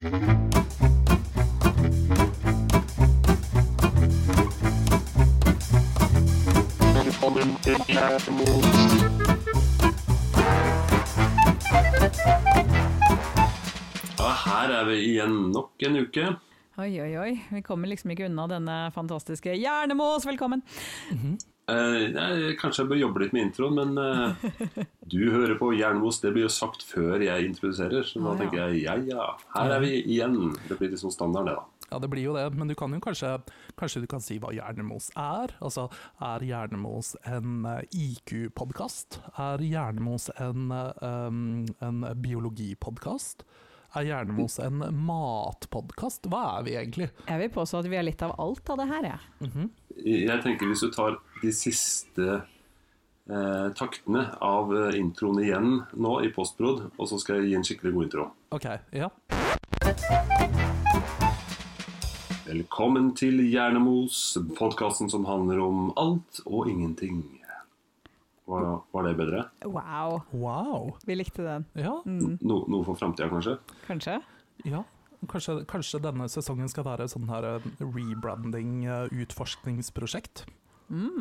Ja, her er vi igjen nok en uke. Oi, oi, oi. Vi kommer liksom ikke unna denne fantastiske Hjernemos, velkommen! Eh, jeg, kanskje jeg bør jobbe litt med introen, men uh, du hører på Jernmos. Det blir jo sagt før jeg introduserer, så da ah, ja. tenker jeg ja ja, her er vi igjen. Det blir liksom standard, det da. Ja, det blir jo det, men du kan jo kanskje, kanskje du kan si hva Hjernemos er? Altså, er Hjernemos en eh, IQ-podkast? Er Hjernemos en, eh, um, en biologipodkast? Er Hjernemos en matpodkast? Hva er vi egentlig? Jeg vil påstå at vi er litt av alt av det her, jeg. Jeg tenker hvis du tar de siste eh, taktene av eh, introen igjen nå i postbrod, og så skal jeg gi en skikkelig god intro. Ok, ja. Velkommen til Hjernemos, podkasten som handler om alt og ingenting. Var, var det bedre? Wow, Wow. vi likte den. Ja, No, noe for framtida, kanskje? Kanskje? ja. Kanskje, kanskje denne sesongen skal være sånn her eh, rebranding, eh, utforskningsprosjekt?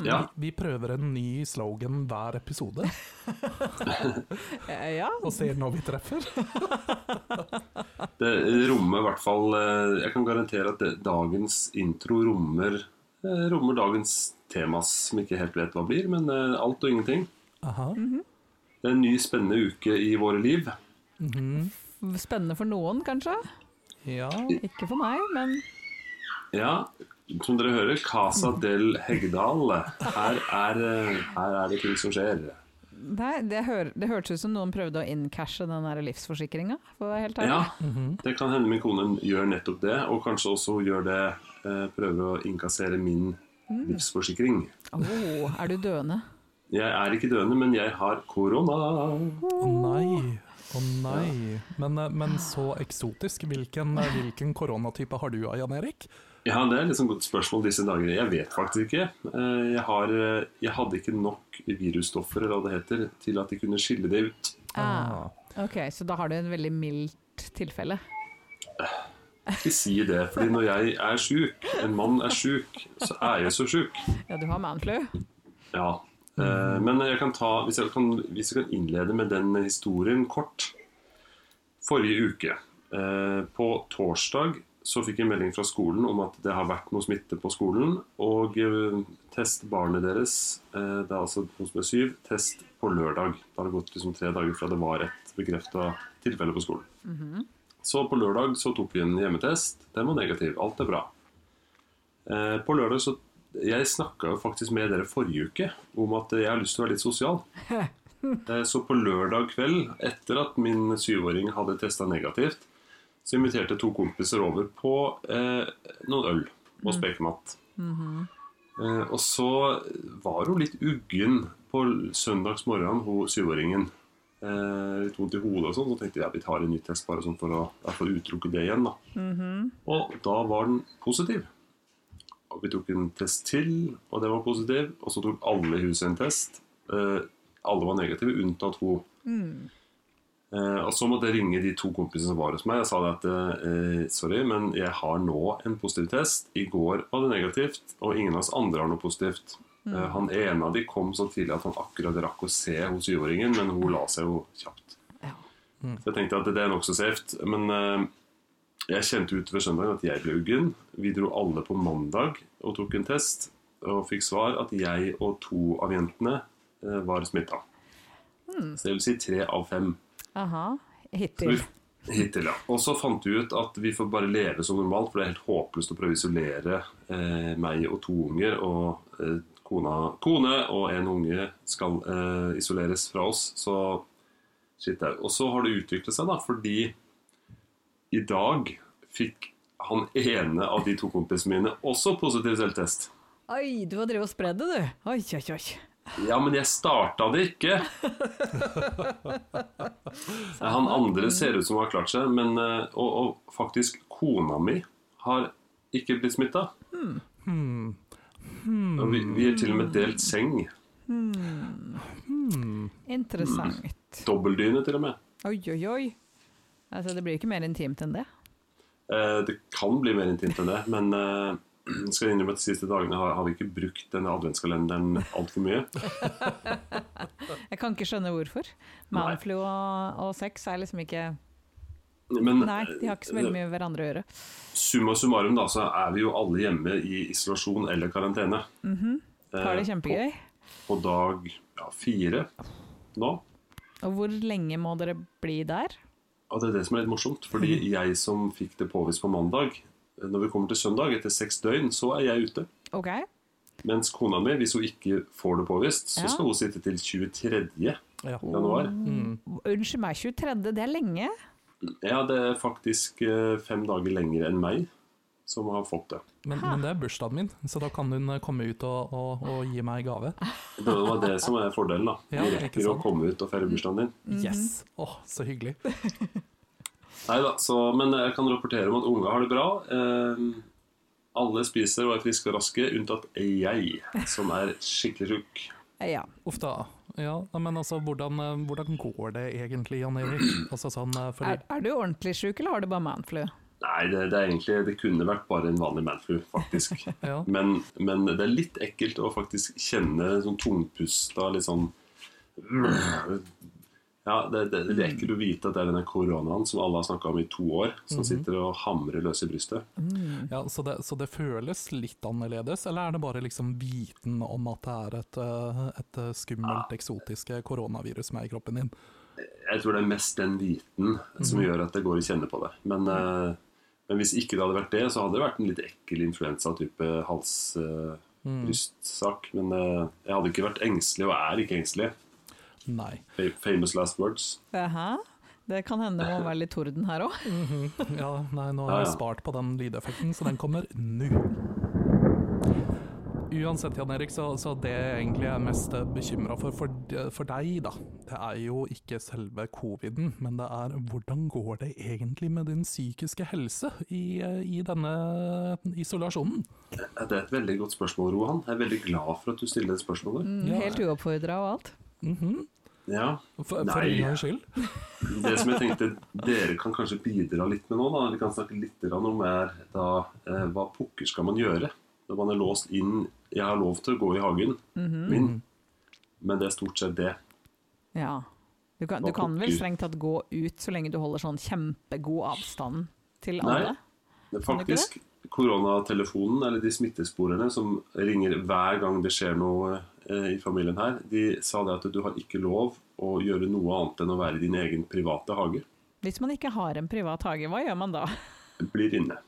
Ja. Vi, vi prøver en ny slogan hver episode, Eh, Ja, og ser når vi treffer. Det rommer i hvert fall Jeg kan garantere at det, dagens intro rommer, rommer dagens temas som ikke helt vet hva blir, men eh, alt og ingenting. Aha. Det er en ny spennende uke i våre liv. Mhm. spennende for noen, kanskje? Ja. Ikke for meg, men Ja, som dere hører, Casa del Heggedal. Her er, eh, her er det ting som skjer. Nei, det, hør, det hørtes ut som noen prøvde å inncashe den der livsforsikringa. Ja, Mhm. det kan hende min kone gjør nettopp det, og kanskje også gjør det eh, prøver å innkassere min livsforsikring. Åh, er du døende? Jeg er ikke døende, men jeg har korona. Å nei. Å nei. Men, eh, men så eksotisk. Hvilken, eh, hvilken koronatype har du, Jan Erik? Ja, Det er liksom et godt spørsmål disse dager. Jeg vet faktisk ikke. Eh, Jeg, har, jeg hadde ikke nok virusstoffer eller hva det heter, til at de kunne skille det ut. Ah, ok, så da har du en veldig mildt tilfelle. Ikke si det, fordi når jeg er sjuk, en mann er sjuk, så er jeg så sjuk. Ja, du har manflu? Ja. Eh, Men jeg kan ta, hvis jeg kan, hvis jeg kan innlede med den historien kort. Forrige uke, eh, på torsdag, så fikk jeg melding fra skolen om at det har vært noe smitte på skolen. Og eh, test barnet deres, det er altså noe som er syv, test på lørdag. Da har det gått liksom tre dager fra det var et bekrefta tilfelle på skolen. Så på lørdag så tok vi en hjemmetest. Den var negativ. Alt er bra. Eh, på lørdag så Jeg snakka jo faktisk med dere forrige uke om at jeg har lyst til å være litt sosial. Eh, så på lørdag kveld, etter at min syvåring hadde testa negativt, så inviterte to kompiser over på eh, noen øl og spekemat. Eh, og så var hun litt uggen på søndags morgen, hun syvåringen. Eh, litt vondt i hodet og sånn. Så tenkte jeg vi tar en ny test bare sånn for å hvert utelukke det igjen. da. Og da var den positiv. Og vi tok en test til, og den var positiv. Og så tok alle i huset en test. Eh, alle var negative, unntatt hun. Eh, og så måtte jeg ringe de to kompisene som var hos meg Jeg sa det at eh, sorry, men jeg har nå en positiv test. I går var det negativt, og ingen av oss andre har noe positivt. Eh, han ene av de kom så tidlig at han akkurat rakk å se hos syvåringen, men hun la seg jo kjapt. Ja. Så jeg tenkte at det er nokså safe. Men uh, jeg kjente utover søndagen at jeg ble uggen. Vi dro alle på mandag og tok en test, og fikk svar at jeg og to av jentene uh, var smitta. Så det vil si tre av fem. Aha, hittil. Hittil, ja. Og så fant vi ut at vi får bare leve som normalt, for det er helt håpløst å prøve å isolere eh, meg og to unger. Og eh, kona, kone og en unge skal eh, isoleres fra oss. Så shit au. Og så har det utviklet seg, da, fordi i dag fikk han ene av de to kompisene mine også positiv selvtest. Oi, du har drevet og spredd det, du. Oi, oi, oi. Ja, men jeg starta det ikke. Han andre ser ut som han har klart seg, men, eh, og, og faktisk kona mi har ikke blitt smitta. Hmm. Og vi, vi er til og med delt seng. Interessant. Dobbeldyne, til og med. Oi, oi, oi. Altså, det blir ikke mer intimt enn det. Eh, det kan bli mer intimt enn det, men eh, jeg skal innrømme at de siste dagene har, har vi ikke brukt denne adventskalenderen altfor mye. Jeg kan ikke skjønne hvorfor. Manflu og, og sex er liksom ikke Men Nei, de har ikke så veldig mye med hverandre å gjøre. summa summarum da, så er vi jo alle hjemme i isolasjon eller karantene. Har det Eh, kjempegøy. På, på dag ja, fire nå. Og hvor lenge må dere bli der? Og det er det som er litt morsomt, fordi jeg som fikk det påvist på mandag, når vi kommer til søndag, etter seks døgn, så er jeg ute. Okay. Mens kona mi, hvis hun ikke får det påvist, så Ja. skal hun sitte til 23. Ja. januar. Mm. Unnskyld meg, 23. Det er lenge. Ja, det er faktisk eh, fem dager lenger enn meg som har fått det. Men, men det er bursdagen min, så da kan hun eh, komme ut og, og, og gi meg gave. Det var det som er fordelen. da. Du ja, rekker å komme ut og feire bursdagen din. Yes! Åh, så hyggelig. Neida, så, men jeg kan rapportere om at unga har det bra. Eh, alle spiser og er friske og raske, unntatt jeg, som er skikkelig sjuk. Ja. Uff da. Ja, men altså, hvordan, eh, hvordan går det egentlig, Jan Erik? Altså sånn, eh, for, Er, er du ordentlig sjuk, eller har du bare manflu? Nei, det, det er egentlig Det kunne vært bare en vanlig manflu, faktisk. ja. Men, men det er litt ekkelt å faktisk kjenne sånn tungpusta, litt sånn Ja, det, det, det er du å vite at det er denne koronaen som alle har snakka om i to år, som sitter og hamrer løs i brystet. Ja, så, det, så det føles litt annerledes, eller er det bare liksom viten om at det er et, eh, et skummelt, skummelt, eksotisk koronavirus som er i kroppen din? Jeg tror det er mest den viten som gjør at det går i kjenne på det. Men, eh, men hvis ikke det hadde vært det, så hadde det vært en litt ekkel influensa-type hals-brystsak. men uh, jeg hadde ikke vært engstelig, og er ikke engstelig. Nei. Famous last words. Aha. Det kan hende det må være litt torden her òg. Ja, nei, nå har jeg spart på den lydeffekten, så den kommer nå. Uansett, Jan Erik, så, så det jeg egentlig er mest bekymra for, for for deg, da, det er jo ikke selve coviden, men det er hvordan går det egentlig med din psykiske helse i, i denne isolasjonen? Det er et veldig godt spørsmål, Rohan. Jeg er veldig glad for at du stiller det spørsmålet. Mm, Helt uoppfordra og alt. Mhm. Ja, For, for Nei. en skyld. Det som jeg tenkte dere kan kanskje bidra litt med nå, da, vi kan snakke litt om, er da eh, hva pokker skal man gjøre når man er låst inn Jeg har lov til å gå i hagen min, men det er stort sett det. Ja. Du kan, du kan vel strengt tatt gå ut så lenge du holder sånn kjempegod avstand til Nei. alle? Er du faktisk koronatelefonen, eller de smittesporene som ringer hver gang det skjer noe i familien her, de sa det at du har ikke lov å gjøre noe annet enn å være i din egen private hage. Hvis man ikke har en privat hage, hva gjør man da? Blir inne.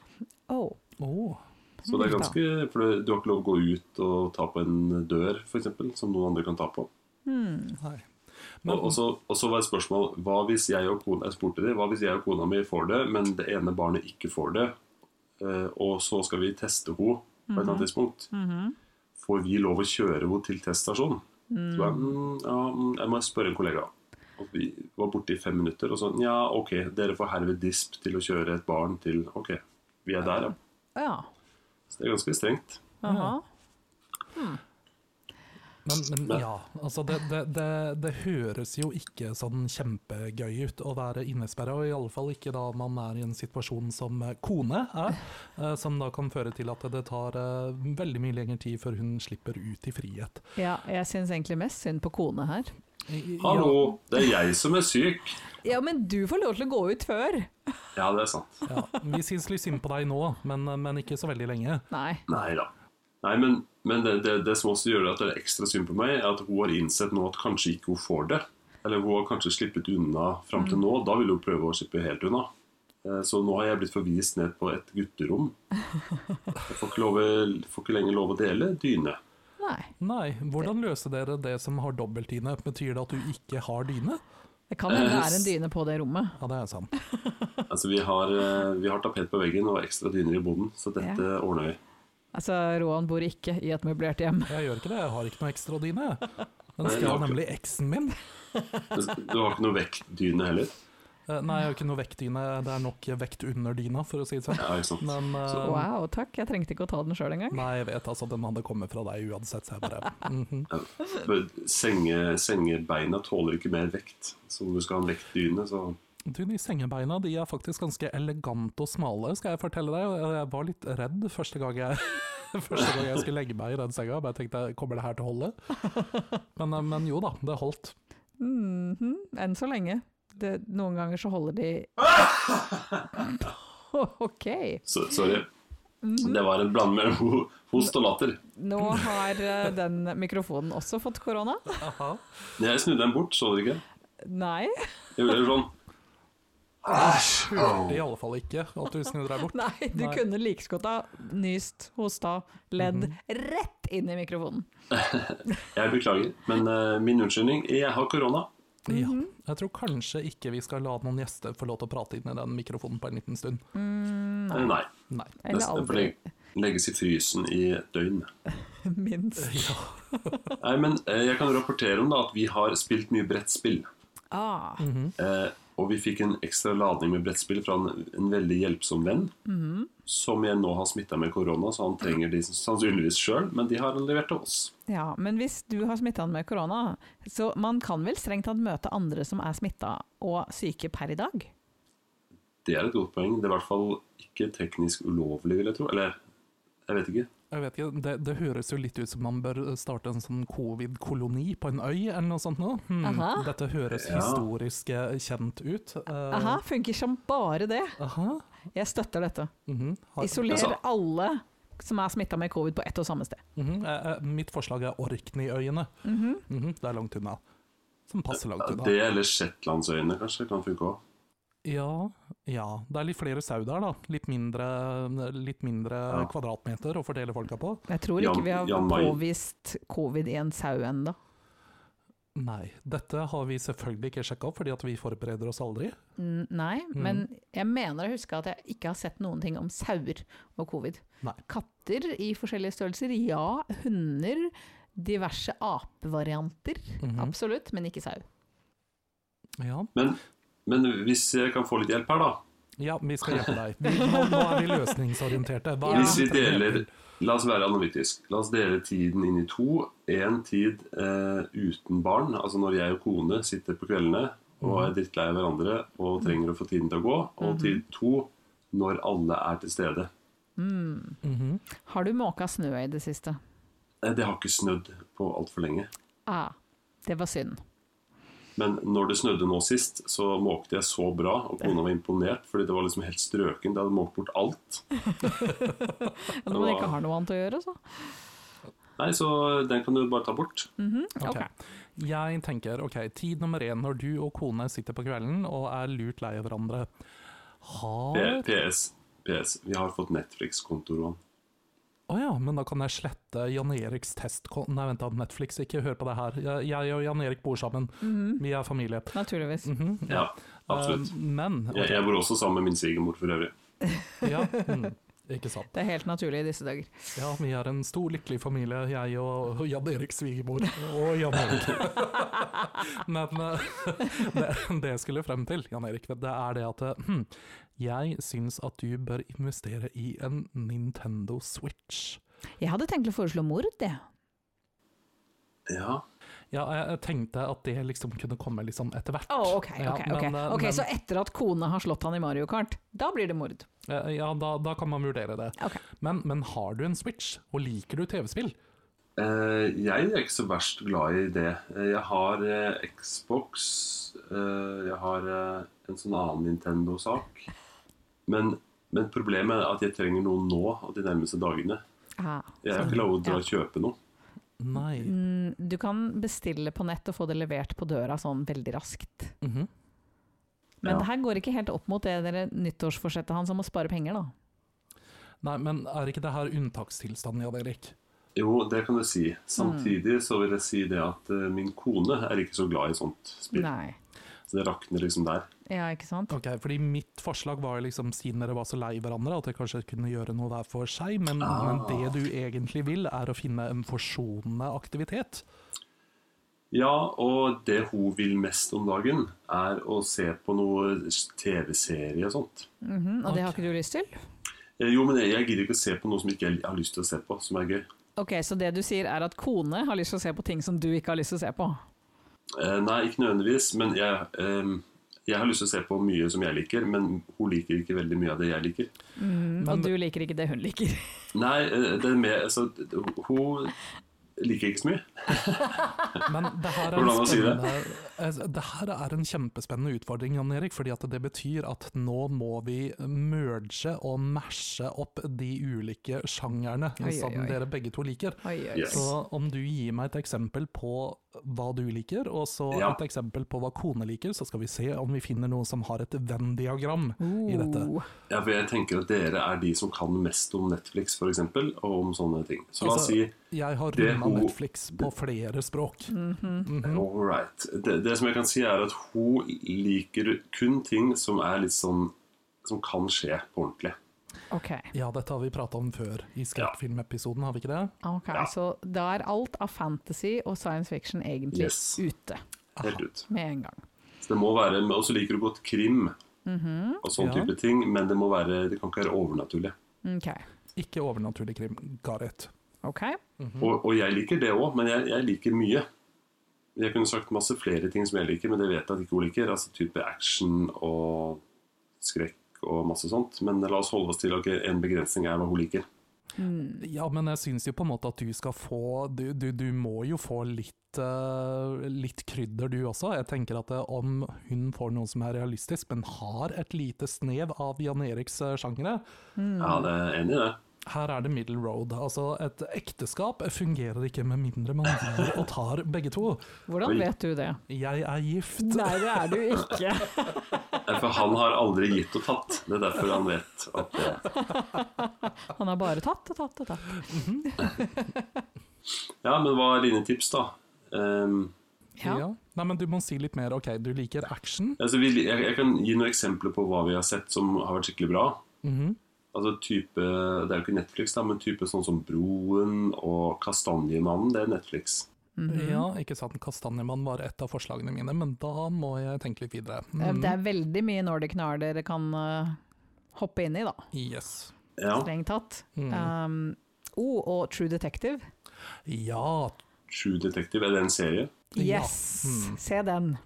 Oh. Oh. Så det er Mm, ganske, for du har ikke lov å gå ut og ta på en dør, f.eks., som noen andre kan ta på. Nei. Men, Og, og, så, og så var et spørsmål hva hvis jeg og kona jeg spurte det, hva hvis jeg og kona mi får det, men det ene barnet ikke får det, eh, og så skal vi teste henne på et eller annet tidspunkt. Får vi lov å kjøre henne til teststasjonen? Så jeg, mm, ja, mm, jeg må spørre en kollega. Og vi var borte i fem minutter, og sånn Ja, OK, dere får herved disp til å kjøre et barn til OK, vi er der, ja. Ja. Så det er ganske strengt. Aha. Men, men ja, altså det, det, det, det høres jo ikke sånn kjempegøy ut å være innesperra, og i alle fall ikke da man er i en situasjon som kone er, eh, som da kan føre til at det tar eh, veldig mye lengre tid før hun slipper ut i frihet. ja, jeg syns egentlig mest synd på kone her. Hallo, det er jeg som er syk. Ja, men du får lov til å gå ut før. Ja, det er sant. Ja, vi syns litt synd på deg nå, men, men ikke så veldig lenge. Nei. Nei da. Nei, men, men det, det, det som også gjør at det er ekstra synd på meg, er at hun har innsett nå at kanskje ikke hun får det. Eller hun har kanskje slippet unna fram til nå. Da vil hun prøve å slippe helt unna. Eh, Så nå har jeg blitt forvist ned på et gutterom. Jeg får ikke, lov, får ikke lenger lov å dele dyne. Nei. Nei, hvordan løser dere det som har dobbeltdyne? Betyr det at du ikke har dyne? Det kan hende det er en dyne på det rommet. Ja, det er sant. Altså, vi har, eh, vi har tapet på veggen og ekstra dyner i boden, så dette ordner vi. Altså, Roan bor ikke i et møblert hjem. Jeg gjør ikke det, jeg har ikke noe ekstra dyne. Den Nei, ikke- nemlig eksen min. Du har ikke noe vektdyne heller? Eh, Nei, jeg har ikke noe vektdyne, det er nok vekt under dyna, for å si det sånn. Ja, ikke sant. Men eh, Wow, takk. Jeg trengte ikke å ta den sjøl engang. Nei, jeg vet altså, den hadde kommet fra deg uansett, så jeg bare mhm. For Senge, sengebeina tåler ikke mer vekt. Så om du skal ha en vektdyne, så Du, de sengebeina de er faktisk ganske elegante og smale, skal jeg fortelle deg. Jeg var litt redd første gang jeg, første gang jeg skulle legge meg i den senga. Bare tenkte kommer det her til å holde? Men, eh, men jo da, det holdt. Mhm, Enn så lenge. Det, noen ganger så holder de Ok. Så, sorry. Det var en bland mellom ho- host og latter. Nå har eh, den mikrofonen også fått korona. Jeg snudde den bort, så du ikke? Nei. Jeg gjorde sånn Hørte i alle fall ikke at du snudde deg bort. Nei, du Nei. kunne like godt ha nyst, hosta, ledd rett inn i mikrofonen. Jeg beklager, men uh, min unnskyldning Jeg har korona. Ja. Jeg tror kanskje ikke vi skal la noen gjester få lov til å prate inn i den mikrofonen på en liten stund. Mm, Nei. Nei. Eller aldri. legges i frysen i et døgn. Minst. Nei, men eh, jeg kan rapportere om da at vi har spilt mye brettspill. Ah, Eh, og vi fikk en ekstra ladning med brettspill fra en, en veldig hjelpsom venn. Som jeg nå har smitta med korona, så han trenger de sannsynligvis sjøl. Men de har han levert til oss. ja, men hvis du har smitta med korona, så man kan vel strengt tatt møte andre som er smitta og syke per i dag? Det er et godt poeng. Det er i hvert fall ikke teknisk ulovlig, vil jeg tro. Eller jeg vet ikke. Jeg vet ikke, det, det høres jo litt ut som man bør starte en sånn covid-koloni på en øy, eller noe sånt noe. Hmm, Dette høres Ja. historisk eh, kjent ut. Uh, Aha, funker som bare det. aha. Jeg støtter dette. mhm. Har- Isoler Altså- alle som er smitta med covid på ett og samme sted. Mm -hmm. eh, Mitt forslag er Orkneyøyene. Mhm, Det er langt unna. Som passer langt unna. det eller Shetlandsøyene kanskje kan funke òg. Ja, ja. Det er litt flere sau der, da. Litt mindre, litt mindre Ja. kvadratmeter å fordele folka på. Jeg tror ikke vi har påvist covid i en sau ennå. Nei, dette har vi selvfølgelig ikke sjekka opp, fordi at vi forbereder oss aldri. Mm, Nei, men jeg mener å huske at jeg ikke har sett noen ting om sauer og covid. Nei. Katter i forskjellige størrelser, ja. Hunder, diverse apevarianter. Mhm. Absolutt, men ikke sau. Ja. Men, men hvis jeg kan få litt hjelp her, da. ja, vi skal hjelpe deg. Vi, nå, nå er vi løsningsorienterte. Hva er Hvis vi deler? La oss være analytisk. La oss dele tiden inn i to. Én tid eh, uten barn, altså når jeg og kone sitter på kveldene og er drittlei av hverandre og trenger å få tiden til å gå. Og tid to når alle er til stede. Mhm. Har du måka snø i det siste? Eh, Det har ikke snødd på altfor lenge. Ah, det var synd. Men når det snødde nå sist, så måkte jeg så bra, og kona var imponert, fordi det var liksom helt strøken. Det hadde måkt bort alt. Når man ikke har noe annet å gjøre, så. Nei, så den kan du bare ta bort. Ok. Ok. Jeg tenker, ok, tid nummer én når du og kona sitter på kvelden og er lurt lei av hverandre. Har PS. PS. Vi har fått Netflix-konto, Roan. Å ja, men da kan jeg slette Jan Eriks testkon... Nei, vent da, Netflix, ikke hør på det her. Jeg, jeg og Jan Erik bor sammen. Vi er familie. Naturligvis. Mhm, Ja, absolutt. Uh, men Jeg, jeg bor også sammen med min svigermor for øvrig. ja, mm, Ikke sant. Det er helt naturlig i disse dager. Ja, vi er en stor, lykkelig familie, jeg og Jan Erik svigermor. Og Jan Erik. Men eh, det, det jeg skulle frem til, Jan Erik, det er det at eh, hm, jeg syns at du bør investere i en Nintendo Switch. Jeg hadde tenkt å foreslå mord, det. Ja. Ja, jeg tenkte at det liksom kunne komme liksom etter hvert. Å, ok, Ja, ok, men, ok. eh, Ok, Så etter at kona har slått han i Mario Kart, da blir det mord? Eh, Ja, da, da kan man vurdere det. Men, men har du en Switch, og liker du TV-spill? Uh, jeg er ikke så verst glad i det. Jeg har uh, Xbox, uh, jeg har en sånn annen Nintendo-sak. Men, men problemet er at jeg trenger noe nå og de nærmeste dagene. Ah, Jeg har ikke lov å dra Ja. og kjøpe noe. Nei. Mm, Du kan bestille på nett og få det levert på døra sånn veldig raskt. Mhm. Men Ja. det her går ikke helt opp mot det dere nyttårsforsettet hans om å spare penger, da. Nei, men er ikke det her unntakstilstanden, Jan Erik? Jo, det kan du si. Samtidig så vil jeg si det at eh, min kone er ikke så glad i sånt spill. Nei. Så det rakner liksom der. Ja, ikke sant? Ok, fordi mitt forslag var liksom, siden dere var så lei hverandre, at dere kanskje kunne gjøre noe hver for seg, men, men det du egentlig vil, er å finne en forsonende aktivitet. Ja, og det hun vil mest om dagen, er å se på noe TV-serie og sånt. Mhm, Og det har ikke du lyst til? Eh, Jo, men jeg, jeg gidder ikke å se på noe som ikke jeg har lyst til å se på, som er gøy. Ok, Så det du sier er at kone har lyst til å se på ting som du ikke har lyst til å se på? Eh, nei, ikke nødvendigvis, men jeg, eh, Jeg har lyst til å se på mye som jeg liker, men hun liker ikke veldig mye av det jeg liker. Mm, Men- og du liker ikke det hun liker. Nei, eh, det er mer altså, Hun liker ikke så mye. Men det her er, en si det? eh, det her er en kjempespennende utfordring, Jan Erik. fordi at det betyr at nå må vi merge og mashe opp de ulike sjangerne Oi, oi, som oi. dere begge to liker. Oi, oi, oi. Yes. Så om du gir meg et eksempel på hva du liker, og så Ja. et eksempel på hva kone liker, så skal vi se om vi finner noe som har et Venn-diagram i dette. Oh. Ja, for jeg tenker at dere er de som kan mest om Netflix for eksempel, og om sånne ting. Så la oss Altså, si Jeg har runda hun- Netflix på flere språk. Mhm. all right. Det, det som jeg kan si, er at hun liker kun ting som er litt sånn Som kan skje på ordentlig. Okay. Ja, dette har vi prata om før i skrekkfilmepisoden, har vi ikke det? ok, Ja. så da er alt av fantasy og science fiction egentlig Yes. ute Helt ut. med en gang. Så det må være, Og så liker du godt krim Mhm. og sånn Ja. type ting, men det må være, det kan ikke være overnaturlig. Okay. Ikke overnaturlig krim. Gareth. -hmm. Og, og jeg liker det òg, men jeg, jeg liker mye. Jeg kunne sagt masse flere ting som jeg liker, men det vet jeg at ikke hun liker. Altså type action og skrekk og masse sånt. Men la oss holde oss til at en begrensning er hva hun liker. Ja, men jeg syns jo på en måte at du skal få Du, du, du må jo få litt, uh, litt krydder, du også. Jeg tenker at eh, om hun får noe som er realistisk, men har et lite snev av Jan Eriks eh, sjangere, Ja, det er enig i det. Her er det middle road. Altså, et ekteskap fungerer ikke med mindre man gir og tar begge to. Hvordan vet du det? Jeg er gift. Nei, det er du ikke. For han har aldri gitt og tatt. Det er derfor han vet at det Han har bare tatt og tatt og tatt. Ja, men hva er dine tips, da? Um, Ja. Ja. Nei, men du må si litt mer. Ok, du liker action. altså, jeg, jeg kan gi noen eksempler på hva vi har sett som har vært skikkelig bra. Mhm. Altså type, Det er jo ikke Netflix, da, men type sånn som Broen og Kastanjemannen. Det er Netflix. Mhm. Ja, ikke sant. Kastanjemann var et av forslagene mine, men da må jeg tenke litt videre. Mhm. Det er veldig mye Nordic Nar dere kan uh, hoppe inn i, da. Yes. Ja, Strengt tatt. Mm. Um, oh, og True Detective. Ja, True Detective, er det en serie? Ja. Yes! Mm. Se den.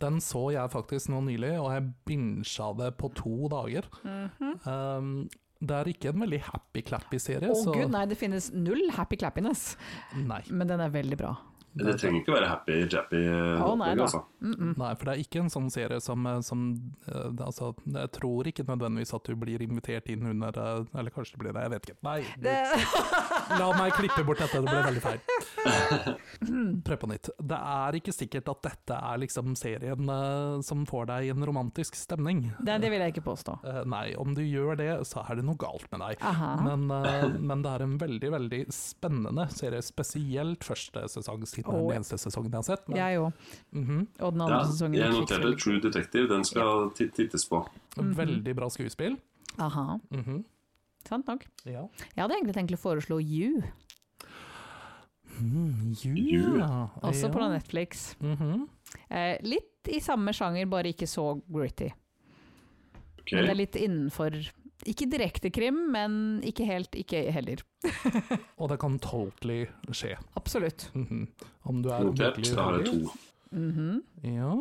den så jeg faktisk nå nylig, og jeg binsja det på to dager. Mhm. Um, det er ikke en veldig happy-clappy serie, Å oh, gud, nei, det finnes null happy clappiness, nei. men den er veldig bra. Det trenger ikke være happy jappy. Å, nei altså. da. -mm. Nei, for det er ikke en sånn serie som, eh, som eh, altså, Jeg tror ikke nødvendigvis at du blir invitert inn under eh, Eller kanskje det blir det, jeg vet ikke. Nei, Det, la meg klippe bort dette, det ble veldig feil. Prøv på nytt. Det er ikke sikkert at dette er liksom serien eh, som får deg i en romantisk stemning. det, det vil jeg ikke påstå. Eh, nei, om du gjør det, så er det noe galt med deg. Men, eh, men det er en veldig veldig spennende serie, spesielt første sesong, siden det er den eneste sesongen jeg har sett. Men, Jeg òg. Mhm. Og den Ja, sesongen jeg noterte True Detective. Den skal ja. tittes på. Mhm. Veldig bra skuespill. Aha, Mhm. sant nok. Ja. Jeg hadde egentlig tenkt å foreslå You, Mm, you, you. ja. også på. Netflix. Mhm. Eh, litt i samme sjanger, bare ikke så gritty. Okay. Men det er litt innenfor Ikke direkte krim, men ikke helt, ikke heller. Og det kan totally skje. Absolutt. Mhm. Om du er Notert. jeg to. Mhm. Ja,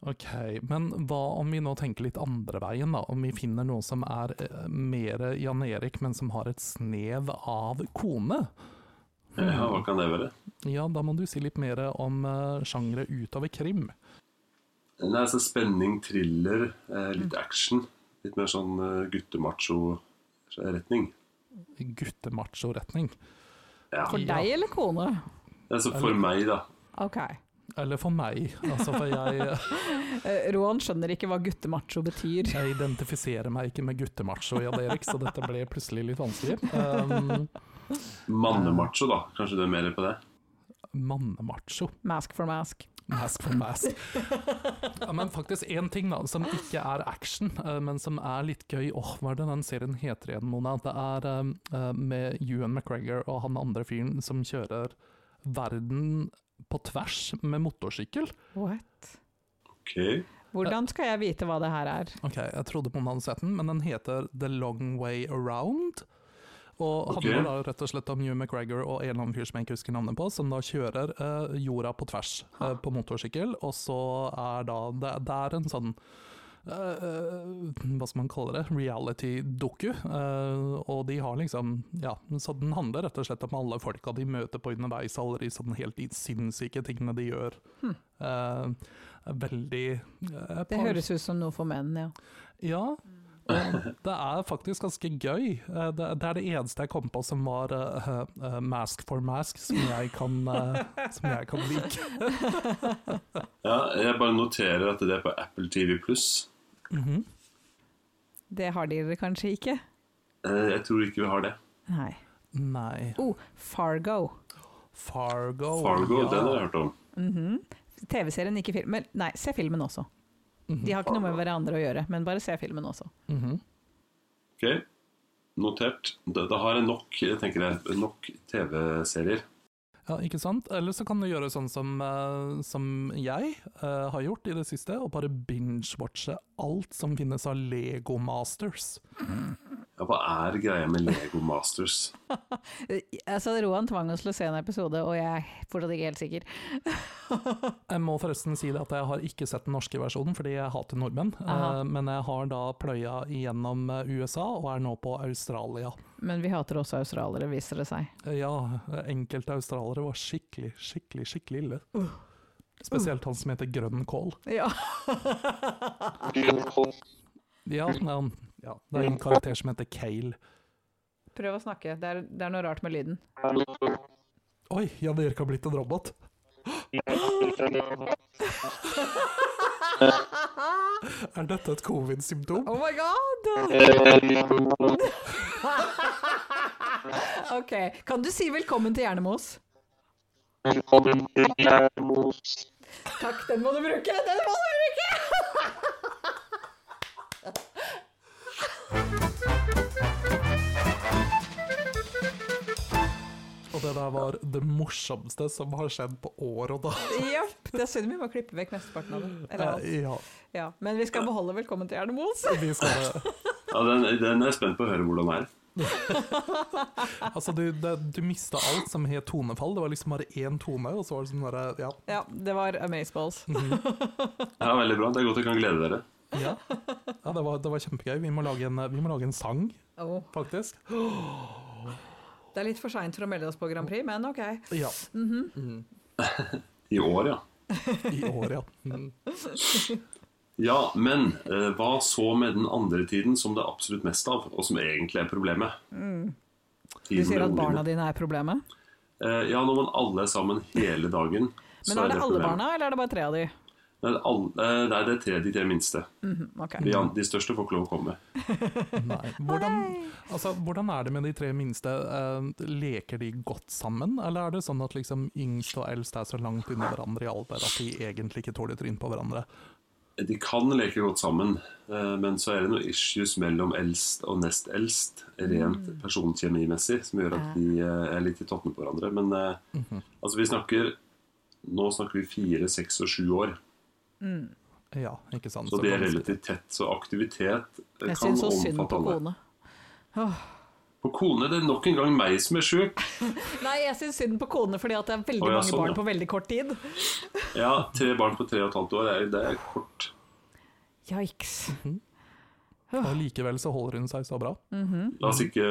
ok. Men hva om vi nå tenker litt andre veien, da? Om vi finner noe som er eh, mer Jan Erik, men som har et snev av kone? Ja, hva kan det være? Ja, da må du si litt mer om uh, sjangere utover krim. Nei, altså Spenning, thriller, eh, litt action. Litt mer sånn eh, guttemacho-retning. Guttemacho-retning. Ja. For deg eller kone? Altså for meg, da. Ok. Eller for meg, altså for jeg, Eh, Roan skjønner ikke hva guttemacho betyr. jeg identifiserer meg ikke med guttemacho, Jan Erik, så dette ble plutselig litt vanskelig. Um, Mannemacho, da. Kanskje du er mer på det? Mannemacho. Mask for mask. Mask for mask. Ja, men faktisk én ting da, som ikke er action, eh, men som er litt gøy. Åh, Hva er det den serien heter igjen, Mona? Det er eh, med Ewan McGregor og han andre fyren som kjører verden på tvers med motorsykkel. What? Ok. Hvordan skal jeg vite hva det her er? Ok, jeg trodde på hadde sett den, men den heter The Long Way Around. Og handler handler da rett og slett om Hugh McGregor og en eller annen fyr som jeg ikke husker navnet på, som da kjører eh, jorda på tvers eh, på motorsykkel, og så er da Det, det er en sånn eh, hva skal man kalle det, reality-doku. Uh, og de har liksom Ja, så den handler rett og slett om alle folka de møter på underveis, alle de sånne helt sinnssyke tingene de gjør. Eh, veldig eh, Det høres ut som noe for menn, ja. ja, og det er faktisk ganske gøy. Eh, Det, det er det eneste jeg kom på som var eh, eh, mask for mask, som jeg kan, som jeg kan like. Ja, jeg bare noterer at det er på Apple TV pluss. Mhm. Det har dere kanskje ikke? Eh, Jeg tror ikke vi har det. Nei. Nei. Oh, Fargo. Fargo. Fargo, ja. den har jeg hørt om. Mhm. TV-serien, ikke film. Men nei, se filmen også. De har ikke noe med hverandre å gjøre, men bare se filmen også. Mhm. Ok, notert. Da, da har jeg nok, tenker jeg, nok TV-serier. Ja, ikke sant? Eller så kan du gjøre sånn som, eh, som jeg uh, har gjort i det siste, og bare binge-watche alt som finnes av Lego Masters. Ja, hva er greia med Lego Masters? Altså, Roan tvang oss til å se en episode, og jeg er fortsatt ikke helt sikker. Jeg må forresten si det at jeg har ikke sett den norske versjonen, fordi jeg hater nordmenn. Aha. Eh, Men jeg har da pløya igjennom eh, USA, og er nå på Australia. Men vi hater også australiere, viser det seg. Eh, Ja, enkelte australiere var skikkelig, skikkelig, skikkelig ille. Spesielt han som heter Grønn kål. Ja. Ja, men, ja, det er en karakter som heter Kale. Prøv å snakke. Det er, det er noe rart med lyden. Oi, Jan Erik har blitt en robot. Er dette et covid-symptom? Oh my god! ok, kan du si velkommen til Hjernemos? Velkommen til Gjerdemos. Takk, den må du bruke! Den må du bruke! Og det der var det morsomste som har skjedd på år og dag. Japp. Det er synd vi må klippe vekk mesteparten av det. Eller alt. Eh, Ja, Ja. Men vi skal beholde velkommen til Gjerne Moos. Ja, den, den er jeg spent på å høre hvordan det er. Altså, du, du mista alt som het tonefall. Det var liksom bare én tone, og så var det sånn derre Ja. Ja, det var Amazeballs. Ja, Veldig bra. Det er godt jeg kan glede dere. ja. ja det, var, det var kjempegøy. Vi må lage en, vi må lage en sang, Oh, faktisk. det er litt for seint for å melde oss på Grand Prix, men ok. Ja. I år, ja. I år, ja. Mm. Ja, men eh, hva så med den andre tiden som det er absolutt mest av, og som egentlig er problemet? Du sier at barna dine er problemet? Eh, ja, når man alle er sammen hele dagen, så Men er det alle problemet. barna, eller er det bare tre av de? Nei, det er alle, eh, nei, det er tre, de tre minste. Mhm, okay. De, de største får ikke lov å komme. Nei. Hvordan, altså, hvordan er det med de tre minste? Eh, leker de godt sammen, eller er det sånn at liksom yngst og eldst er så langt unna hverandre i alder at de egentlig ikke tåler tryn på hverandre? De kan leke godt sammen, eh, men så er det noen issues mellom eldst og nest eldst, rent personkjemimessig, som gjør at de eh, er litt i tottene på hverandre. Men eh, altså, vi snakker Nå snakker vi fire, seks og sju år, Ja, ikke sant? så det er relativt tett. Så aktivitet eh, Jeg kan syns så synd omfatte på kone. Åh. På kone det er nok en gang meg som er sjuk. Nei, jeg syns synd på kone fordi at det er veldig ja, mange sånn, barn ja. på veldig kort tid. Ja, tre barn på tre og et halvt år, er- det er kort. Yikes. Og likevel så holder hun seg så bra. La oss ikke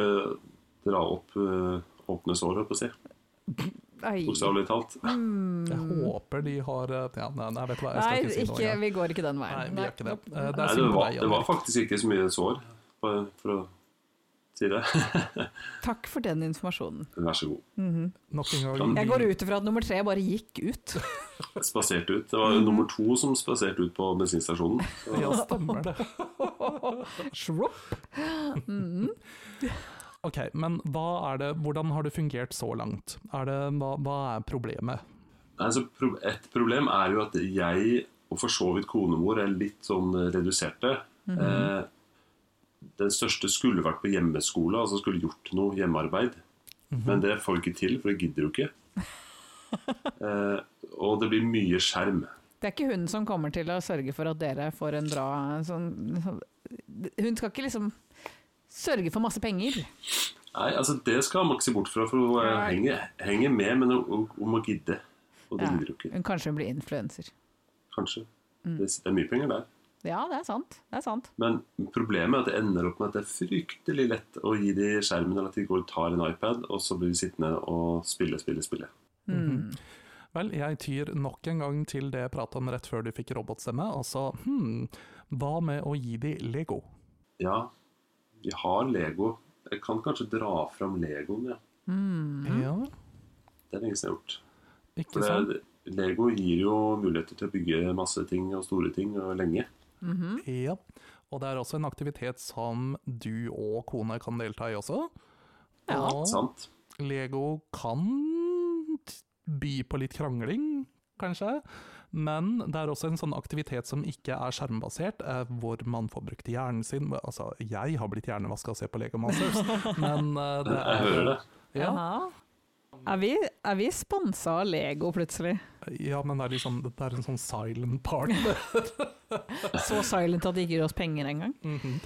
dra opp eh, åpne sår, holdt på å si. Bokstavelig talt. Jeg håper de har eh, ja, nei, nei, vet du hva, jeg Nei, ikke si noe ikke, vi går ikke den veien. Nei, vi gjør ikke det. Eh, Det Nei, det var, deg, det var faktisk ikke så mye sår, for, for å si det. Takk for den informasjonen. Vær så god. Nok en gang. Kan- Jeg går ut ifra at nummer tre bare gikk ut. Spaserte ut. Det var nummer to som spaserte ut på bensinstasjonen. Ja, stemmer det. Shropp. Ok, men hva er det, hvordan har det fungert så langt? Er det, hva, hva er problemet? altså, pro- et problem er jo at jeg, og for så vidt konemor, er litt sånn reduserte. eh, den største skulle vært på hjemmeskole, altså skulle gjort noe hjemmearbeid. Men det får vi ikke til, for det gidder jo ikke. Eh, og det blir mye skjerm. Det er ikke hun som kommer til å sørge for at dere får en bra sånn, sånn Hun skal ikke liksom sørge for masse penger. Nei, altså det skal Maxi bort fra, for hun ja. Henger, henger med, men hun, må gidde. Og det Ja. gidder hun ikke. Hun kanskje hun blir influenser. Kanskje. Mm. Det, det er mye penger der. Ja, det er sant. Det er sant. Men problemet er at det ender opp med at det er fryktelig lett å gi de skjermen, eller at de går og tar en iPad, og så blir de sittende og spille, spille, spille. Mm. Vel, jeg tyr nok en gang til det jeg prata om rett før du fikk robotstemme. Altså, hm, hva med å gi de Lego? Ja, vi har Lego. Jeg kan kanskje dra fram Legoen, ja. Mm. Ja, Det er lenge siden jeg har gjort. ikke sant? Lego gir jo muligheter til å bygge masse ting og store ting og lenge. Mhm. Ja. Og det er også en aktivitet som du og kone kan delta i også. Ja. Og Sant? Lego kan by på litt krangling, kanskje. Men det er også en sånn aktivitet som ikke er skjermbasert, eh, hvor man får brukt hjernen sin. Altså, jeg har blitt hjernevaska av å se på Lego Masters, men eh, det er Jeg hører det. Ja. Er vi, er vi sponsa av Lego plutselig? ja, men det er, liksom, det er en sånn silent part. Så silent at de ikke gir oss penger engang? Mhm.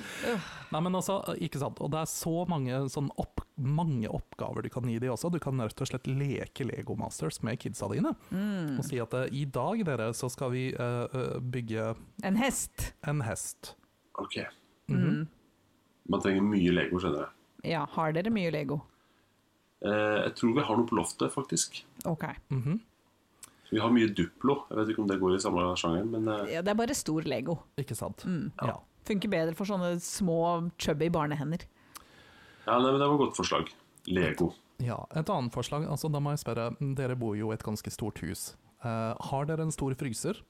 Nei, men altså, ikke sant. Og det er så mange, sånn opp, mange oppgaver du kan gi de også. Du kan rett og slett leke Lego Masters med kidsa dine. Mm. Og si at eh, i dag, dere, så skal vi eh, bygge En hest. en hest. Ok. Mm -hmm. Man trenger mye Lego, skjønner jeg. Ja, har dere mye Lego? Eh, jeg tror vi har noe på loftet, faktisk. Ok. -hmm. Vi har mye Duplo. Jeg vet ikke om det går i samme sjangeren, men eh, Ja, det er bare stor Lego. Ikke sant. Mm. Ja. Funker bedre for sånne små, chubby barnehender. ja, nei, men det var et godt forslag. Lego. ja. Et annet forslag, altså da må jeg spørre, dere bor jo i et ganske stort hus. Eh, har dere en stor fryser?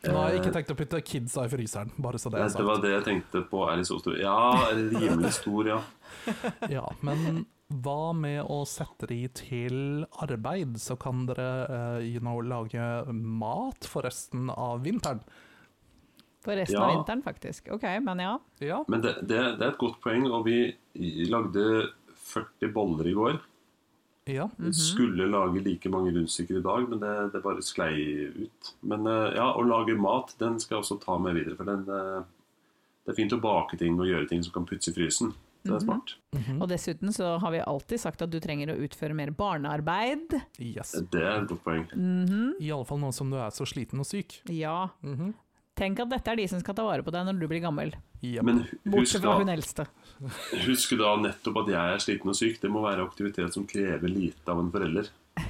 Nå har jeg ikke tenkt å putte kidsa i fryseren, bare så det er sagt. det var det jeg tenkte på. Er det så stor? Ja, er rimelig stor, ja. Ja, men hva med å sette de til arbeid, så kan dere eh, you know, lage mat for resten av vinteren? For resten Ja. av vinteren, faktisk. Ok, men ja. Ja. Men det, det, det er et godt poeng, og vi lagde 40 boller i går. ja. Vi skulle lage like mange rundstykker i dag, men det, det bare sklei ut. Men eh, ja, å lage mat, den skal jeg også ta med videre. For den, eh, det er fint å bake ting og gjøre ting som kan puttes i frysen. Det er smart. Mhm. Og dessuten så har vi alltid sagt at du trenger å utføre mer barnearbeid. Yes. Det er et godt poeng. Mhm. I alle fall nå som du er så sliten og syk. Ja. Mhm. Tenk at dette er de som skal ta vare på deg når du blir gammel. Yep. Men husk Bortsett fra hun eldste. husk da nettopp at jeg er sliten og syk. Det må være aktivitet som krever lite av en forelder.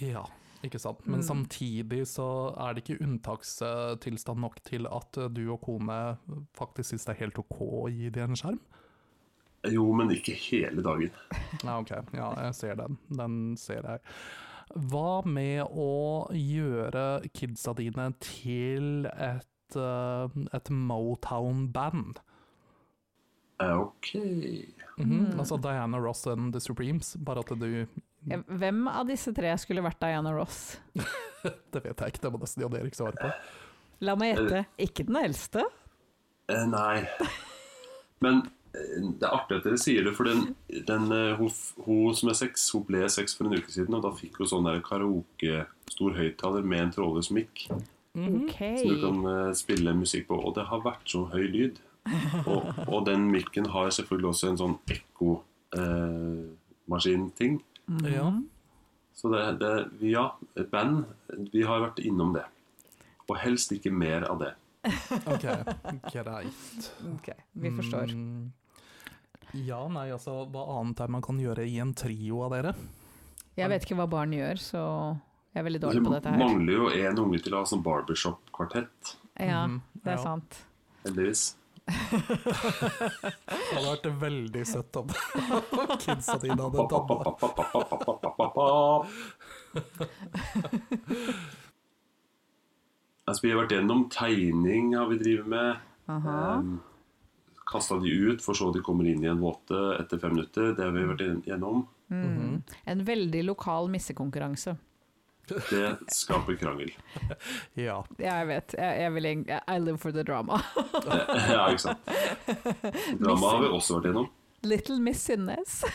Ja, ikke sant. Men Mm. samtidig så er det ikke unntakstilstand nok til at du og kone faktisk syns det er helt ok å gi dem en skjerm? Jo, men ikke hele dagen. Ja, ok. Ja, jeg ser den. Den ser jeg. Hva med å gjøre kidsa dine til et, eh, et Motown-band? Ok. Ok. -hmm. Altså Diana Ross and The Supremes, bare at du Hvem av disse tre skulle vært Diana Ross? Det vet jeg ikke, det må nesten Jan Erik svare på. La meg gjette. Ikke den eldste? Eh, nei. Men eh, det er artig at dere sier det, for den, den, eh, hun, hun som er seks, hun ble seks for en uke siden, og da fikk hun sånn der karaoke, stor høyttaler med en trådløs mikk, Okay. Som du kan eh, spille musikk på, og det har vært så høy lyd. Og, og den mikken har selvfølgelig også en sånn ekkomaskin-ting. Ja. Så det, det, ja, band, vi har vært innom det. Og helst ikke mer av det. Ok, greit. Ok, vi forstår. Mm, Ja, nei, altså, hva annet er man kan gjøre i en trio av dere? Jeg vet ikke hva barn gjør, så jeg er veldig dårlig på dette her. Det mangler jo en unge til å ha sånn barbershop-kvartett, Ja, Mhm, det er ja. sant. heldigvis. Det hadde vært veldig søtt om kidsa dine hadde danna. Altså, vi har vært gjennom tegning har vi drevet med. Aha. Um, Kasta de ut, for så de kommer inn i en våte etter fem minutter. Det har vi vært gjennom. Mm. En veldig lokal missekonkurranse. Det skaper krangel. Ja. Ja, jeg vet. Jeg, jeg vil I live for the drama. Ja, ikke sant. Drama har vi også vært gjennom. Little Miss Sinnes.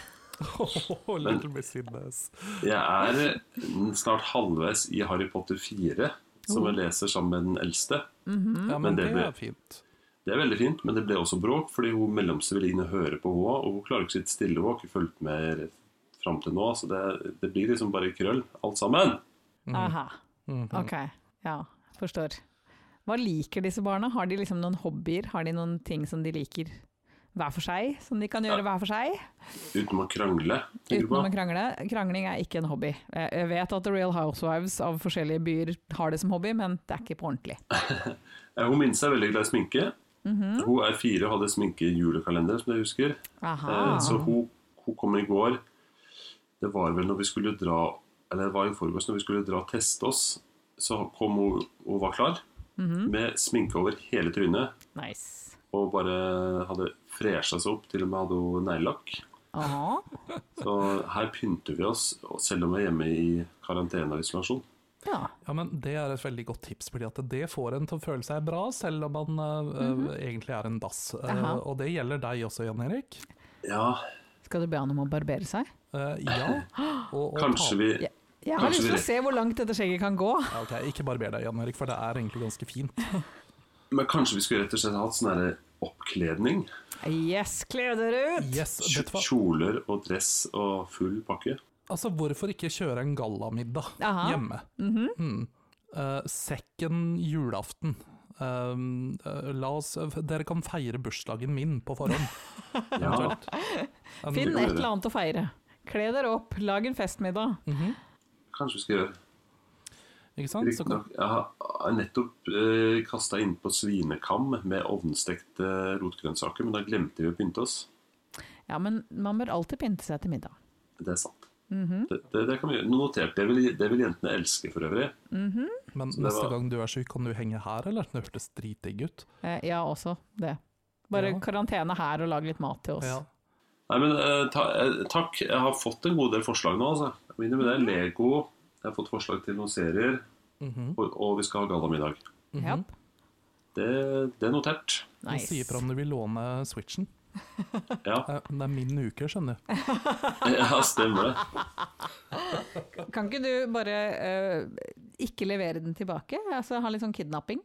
Oh, little Miss Innes. Jeg er snart halvveis i Harry Potter 4, som jeg leser sammen med den eldste. Mhm. Ja, Men men det det er fint. Det er veldig fint, men det ble også bråk, fordi hun mellomste ville inn og høre på henne, og hun klarer ikke å sitte stille. Hun har ikke fulgt med fram til nå, så det, det blir liksom bare krøll, alt sammen. Aha. Mhm. Ok, ja, forstår. Hva liker disse barna? Har de liksom noen hobbyer? Har de noen ting som de liker hver for seg? Som de kan gjøre hver for seg? Uten å krangle. Uten? Å krangle. Krangling er ikke en hobby. Jeg vet at The Real Housewives av forskjellige byer har det som hobby, men det er ikke på ordentlig. Hun minste er veldig glad i sminke. Mhm. Hun er fire og hadde sminkejulekalender, som jeg husker. Aha. Eh, Så hun, hun kom i går Det var vel når vi skulle dra Eller det var i forgårs når vi skulle dra og teste oss. Så kom hun og var klar Mhm. med sminke over hele trynet. Nice. Og bare hadde fresha seg opp. Til og med hadde hun neglelakk. Så her pynter vi oss, selv om vi er hjemme i karantene og isolasjon. Ja. Ja, men Det er et veldig godt tips, fordi at det får en til å føle seg bra, selv om man eh, eh, egentlig er en dass. Mhm. Og det gjelder deg også, Jan Erik. Ja, Skal du be han om å barbere seg? Uh, ja. Og, og kanskje ta- vi Ja. Jeg har Kanskje lyst til vi- å se hvor langt dette skjegget kan gå. Ja, ok, Ikke barber deg, Jan Erik, for det er egentlig ganske fint. Men kanskje vi skulle rett og slett hatt sånn oppkledning? Yes, kle dere ut! Yes? Kjoler og dress og full pakke. Altså, Hvorfor ikke kjøre en gallamiddag Aha. hjemme? Mm. Eh, sekken julaften. Um, la oss, dere kan feire bursdagen min på forhånd. Ja. En- Finn et eller annet å feire. Kle dere opp, lag en festmiddag. Mhm. Kanskje vi skal gjøre Ikke sant? Riktignok, jeg har jeg har nettopp eh, kasta innpå svinekam med ovnstekte rotgrønnsaker, men da glemte vi å pynte oss. Ja, men man bør alltid pynte seg til middag. Det er sant. Mhm. det, det, det kan vi gjøre. Nå noterte jeg. Det vil, det vil jentene elske for øvrig. Mhm. men neste var- gang du er syk, kan du henge her, eller? Det hørtes dritdigg ut. Eh, ja, også det. Bare Ja. karantene her og lag litt mat til oss. Ja. Nei, men eh, ta, eh, Takk. Jeg har fått en god del forslag nå. altså. Jeg med det. Lego. Jeg har fått forslag til noen serier. Mhm. Og, og vi skal ha gallamiddag. Mm -hmm. Det, det er notert. Og Nice. Si ifra om du vil låne switchen. Ja, Eh, Det er min uke, skjønner du. ja stemmer det. Kan ikke du bare uh, ikke levere den tilbake? Altså Ha litt sånn kidnapping?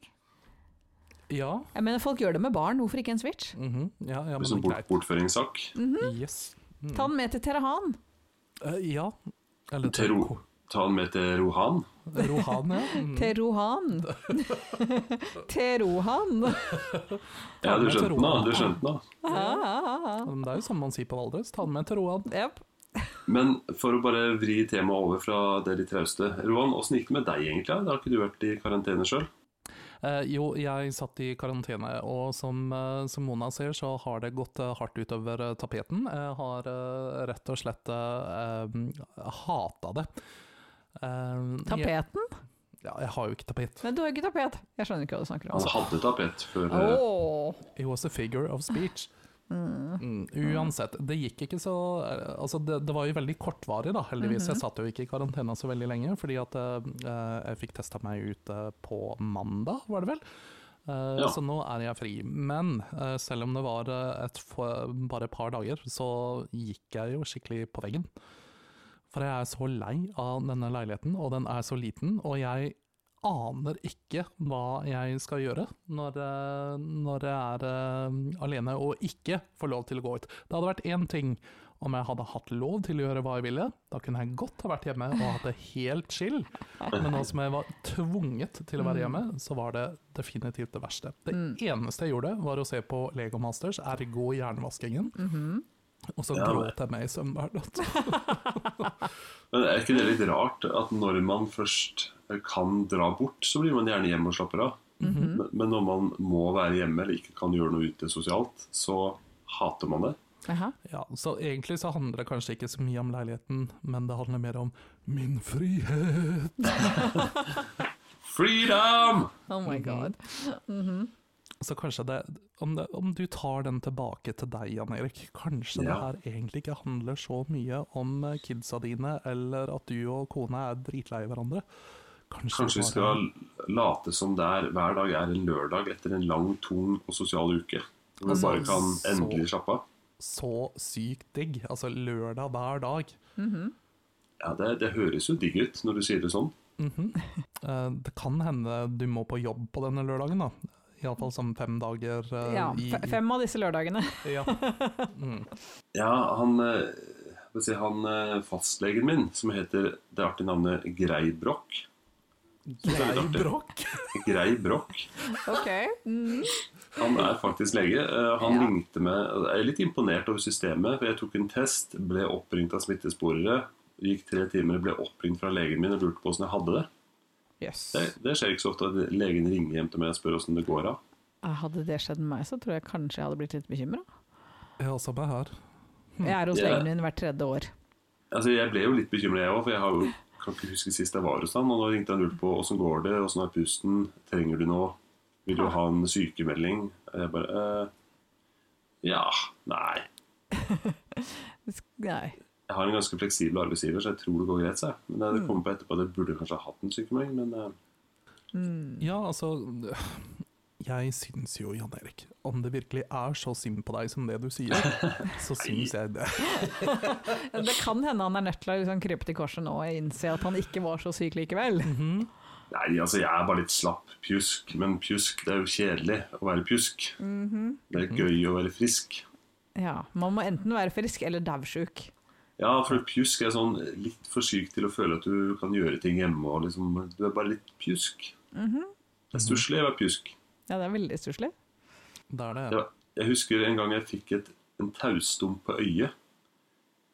Ja. Jeg mener, folk gjør det med barn, hvorfor ikke en switch? mhm, ja, ja men Liksom bort, Mm bortføringssak. Yes. Mm. Ta den med til Terahan. Uh, ja. Eller Til Ro- Ta den med til Rohan. Rohan, ja. Mm. Til Rohan. til Rohan. Ja, du skjønte den, da. Du skjønte den, da. Ja. Det er jo sånn man sier på Valdres. Ta den med til Rohan. Yep. Men for å bare vri temaet over fra det litt trauste. Rohan, åssen gikk det med deg egentlig? Da har ikke du vært i karantene sjøl? Eh, jo, jeg satt i karantene, og som, eh, som Mona ser, så har det gått eh, hardt utover eh, tapeten. Jeg har eh, rett og slett eh, hata det. Eh, Jeg, Tapeten? ja, jeg har jo ikke tapet. Men du har ikke tapet. Jeg skjønner ikke hva du snakker om. Han hadde tapet før oh. Åh. It was a figure of speech. Mm, uansett, det gikk ikke så eh, Altså, det, det var jo veldig kortvarig, da, heldigvis. Jeg satt jo ikke i karantene så veldig lenge, fordi at uh, jeg fikk testa meg ut eh, på mandag, var det vel. Uh, Ja. Så nå er jeg fri. Men uh, selv om det var eh, et, bare et par dager, så gikk jeg jo skikkelig på veggen. For jeg er så lei av denne leiligheten, og den er så liten, og jeg aner ikke hva jeg skal gjøre når, eh, når jeg er eh, alene og ikke får lov til å gå ut. Det hadde vært én ting om jeg hadde hatt lov til å gjøre hva jeg ville. Da kunne jeg godt ha vært hjemme og hatt det helt chill. Men nå som jeg var tvunget til å være hjemme, så var det definitivt det verste. Det eneste jeg gjorde, var å se på Lego Masters, ergo hjernevaskingen. Og så Ja, gråt jeg meg i søvn hver natt. Men er ikke det litt rart at når man først kan dra bort, så blir man gjerne hjemme og slapper av? Mm Men- Men når man må være hjemme eller ikke kan gjøre noe ute sosialt, så hater man det. Aha. Ja, så egentlig så handler det kanskje ikke så mye om leiligheten, men det handler mer om min frihet. Freedom! Oh my god. Så kanskje det om, det om du tar den tilbake til deg, Jan Erik, kanskje det her egentlig ikke handler så mye om eh, kidsa dine, eller at du og kona er dritlei hverandre. Kanskje, Kanskje vi skal late som det er hver dag er en lørdag etter en lang, tung og sosial uke. Hvor vi Altså, bare kan så- endelig slappe av. Så sykt digg. Altså lørdag hver dag. Ja, det, det høres jo digg ut når du sier det sånn. Mm -hmm. Det kan hende du må på jobb på denne lørdagen, da. Iallfall som fem dager eh, Ja, i fem av disse lørdagene. Ja. Mm. Ja, han, eh, si, han eh, fastlegen min, som heter det artige navnet Greibrokk Greibrokk? Greibrokk. Ok. Mm. Han er faktisk lege. Eh, Han Ja. ringte meg Jeg er litt imponert over systemet. For jeg tok en test, ble oppringt av smittesporere. Gikk tre timer, ble oppringt fra legen min og lurte på åssen jeg hadde det. Jøss. det. Det skjer ikke så ofte at legen ringer hjem til meg og spør åssen det går av. Hadde det skjedd med meg, så tror jeg kanskje jeg hadde blitt litt bekymra. Ja, samme her. Jeg er hos legen min hvert tredje år. Altså, Jeg ble jo litt bekymra, jeg òg, for jeg har jo, kan ikke huske sist jeg var hos han. Og nå ringte han lurt på åssen går det, åssen er pusten, trenger du noe, vil du ha en sykemelding? Og jeg bare eh, Ja, nei. Nei. Jeg har en ganske fleksibel arbeidsgiver, så jeg tror det går greit. seg. Men det kommer på etterpå at jeg burde kanskje ha hatt en sykemelding, men eh, Mm. Ja, altså Jeg syns jo, Jan Erik, om det virkelig er så synd på deg som det du sier, så syns jeg det. Det kan hende han er nødt til å liksom krype til korset nå og innse at han ikke var så syk likevel. Mhm. Nei, altså jeg er bare litt slapp pjusk. Men pjusk, det er jo kjedelig å være pjusk. Det er gøy å være frisk. Ja, Man må enten være frisk eller daudsjuk. Ja, for pjusk er sånn litt for syk til å føle at du kan gjøre ting hjemme. Og liksom, du er bare litt pjusk. Det er stusslig å være pjusk. Ja, det er veldig stusslig. Det er det. Ja, jeg husker en gang jeg fikk et, en taustump på øyet.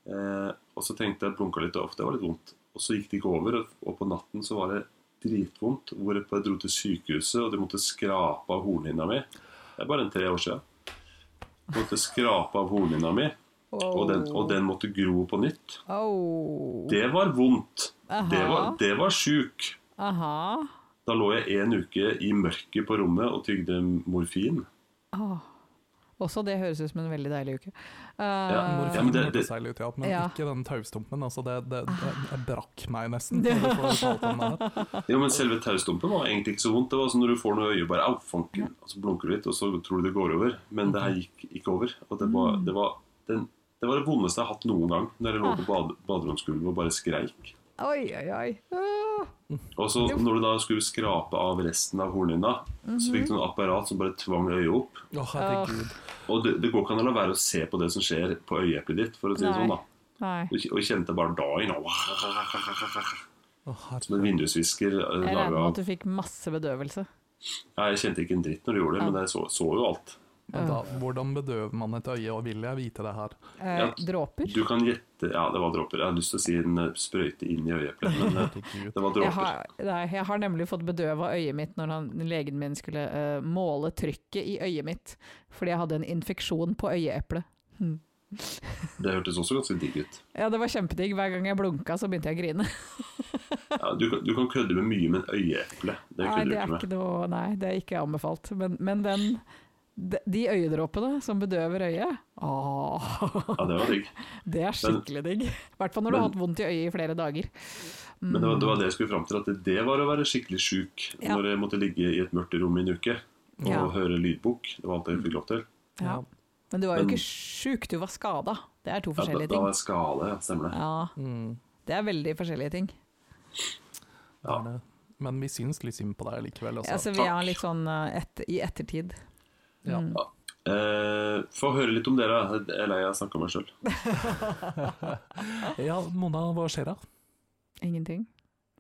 Eh, og så tenkte jeg blunka litt, og det var litt vondt. Og så gikk det ikke over, og på natten så var det dritvondt. Hvorpå jeg dro til sykehuset, og de måtte skrape av hornhinna mi. Det er bare en tre år siden. De måtte skrape av hornhinna mi, og den, og den måtte gro på nytt. Oh. Det var vondt. Aha. Det var, det var sjuk. Aha. Da lå jeg en uke i mørket på rommet og tygde morfin. Oh. Også det høres ut som en veldig deilig uke. Uh, Ja, Morfin ja, hørtes deilig ut, ja, men Ja. ikke den taustumpen. Altså det, det, det, det brakk meg nesten. Jo, men selve taustumpen var egentlig ikke så vondt. Det var sånn når du får noe i øyet, bare au, fanken. Og så blunker du litt, og så tror du det går over. Men det her gikk ikke over. Og det var det, var, den, det, var det vondeste jeg har hatt noen gang. Når jeg lå på bad, baderomsgulvet og bare skreik. Oi, oi, oi. Åh. Og så når du da skulle skrape av resten av hornhinna, så fikk du en apparat som bare tvang øyet opp. Oh. Og det, det går ikke an å la være å se på det som skjer på øyeeplet ditt, for å si det sånn, da. Nei. Og kjente bare da inn oh, Som en vindusvisker Jeg regner med at du fikk masse bedøvelse. Nei, Jeg kjente ikke en dritt når du gjorde det, men jeg så, så jo alt. Men da, hvordan bedøver man et øye, og vil jeg vite det her? Eh, Ja. dråper. Du kan gjette Ja, det var dråper. Jeg har lyst til å si en eh, sprøyte inn i øyeeplet, men eh, det var Jeg dråper. har, nei, jeg har nemlig fått bedøva øyet mitt når han, legen min skulle uh, måle trykket i øyet mitt, fordi jeg hadde en infeksjon på øyeeplet. Hmm. Det hørtes også ganske digg ut. Ja, det var kjempedigg. Hver gang jeg blunka, så begynte jeg å grine. Ja, du, kan, du kan kødde med mye, men øyeeple det Nei, kødder du det er ikke med. ikke noe Nei, det er ikke anbefalt. Men, men den de, øyedråpene som bedøver øyet, åh, Ja, det var digg. det er skikkelig digg. I hvert fall når du har hatt vondt i øyet i flere dager. Men det var, det var det jeg skulle fram til, at det var å være skikkelig sjuk Ja. når jeg måtte ligge i et mørkt rom i en uke og Ja. høre lydbok. Det var alt jeg fikk lov til. Ja. Men du var jo Men- ikke sjuk, du var skada. Det er to Ja, da, forskjellige da var jeg skade, ja. Stemmer det. Ja, Mm, det er veldig forskjellige ting. det er. Men vi syns litt synd på deg likevel. Altså, Altså. vi har litt sånn eh, et, i ettertid. Ja. ja. Eh, Få høre litt om dere. Jeg er lei av å snakke om meg sjøl. ja, Mona, hva skjer da? Ingenting.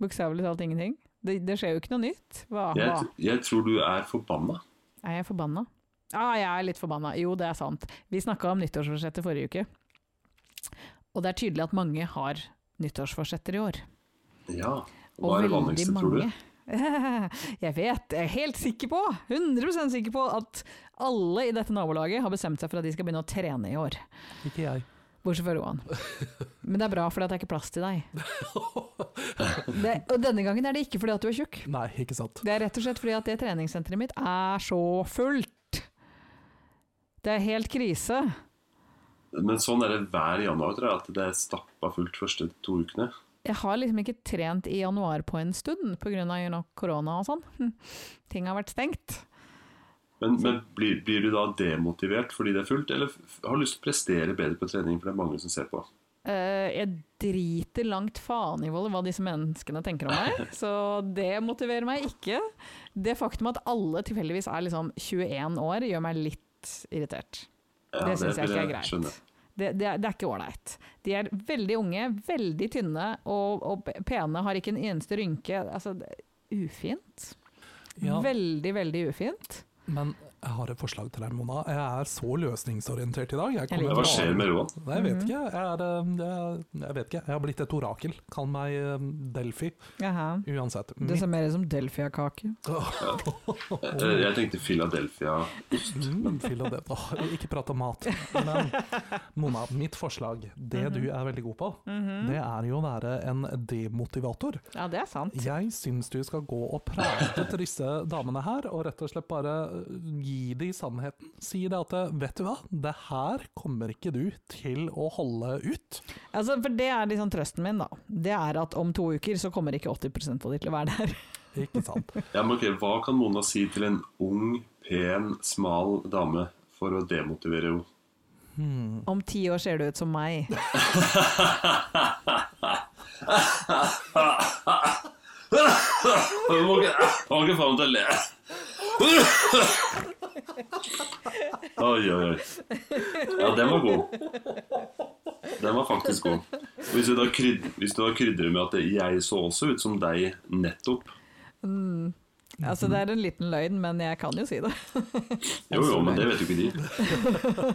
Bokstavelig talt ingenting. Det, det skjer jo ikke noe nytt. Hva, hva? Jeg, jeg tror du er forbanna. Er jeg forbanna? Ja, jeg er litt forbanna. Jo, det er sant. Vi snakka om nyttårsforsettet forrige uke. Og det er tydelig at mange har nyttårsforsetter i år. Ja. Hva er det vanligste, tror du? Jeg vet, jeg er helt sikker på, 100% sikker på, at alle i dette nabolaget har bestemt seg for at de skal begynne å trene i år. Ikke jeg. Bortsett fra Roan. Men det er bra, for det er ikke plass til deg. Det, og denne gangen er det ikke fordi at du er tjukk. Nei, ikke sant. Det er rett og slett fordi at det treningssenteret mitt er så fullt. Det er helt krise. Men sånn er det hver januar, tror jeg. At det er stappa fullt første to ukene. Jeg har liksom ikke trent i januar på en stund pga. Korona og sånn. Ting har vært stengt. Men, men blir, blir du da demotivert fordi det er fullt, eller har du lyst til å prestere bedre på trening, for det er mange som ser på? Eh, jeg driter langt faen i hva disse menneskene tenker om meg, så det motiverer meg ikke. Det faktum at alle tilfeldigvis er liksom 21 år, gjør meg litt irritert. Ja, det syns jeg ikke er greit. skjønne. Det, det, det er ikke ålreit. De er veldig unge, veldig tynne og, og pene, har ikke en eneste rynke. Altså, ufint. Ja, Veldig, veldig ufint. men jeg har et forslag til deg, Mona. Jeg er så løsningsorientert i dag. Jeg Jeg Hva skjer med Roan? Jeg vet ikke. Jeg, er, eh, jeg, jeg vet ikke. Jeg har blitt et orakel. Kall meg eh, Delphi. Jaha. Uansett. Det ser mer ut som Delfia-kake. Jeg tenkte Philadelphia. Mm, Philadelphia. Ikke prat om mat. Men Mona, mitt forslag, det du er veldig god på, det er jo å være en demotivator. Ja, det er sant. Jeg syns du skal gå og prate til disse damene her, og rett og slett bare gi dem sannheten. Si det at vet du hva, det her kommer ikke du til å holde ut. Altså, for det er liksom trøsten min, da. Det er at om to uker så kommer ikke 80% av de til å være der. Ikke sant? Ja, men ok, Hva kan Mona si til en ung, pen, smal dame for å demotivere henne? Hmm. Om ti år ser du ut som meg. Du må ikke få meg til å le. Oi, oi, oi. Ja, den var god. Den var faktisk god. Hvis du da, kryd, hvis du da krydrer med at jeg så også ut som deg nettopp Mm. Altså, det er en liten løgn, men jeg kan jo si det. Jo, jo, men det vet jo ikke de.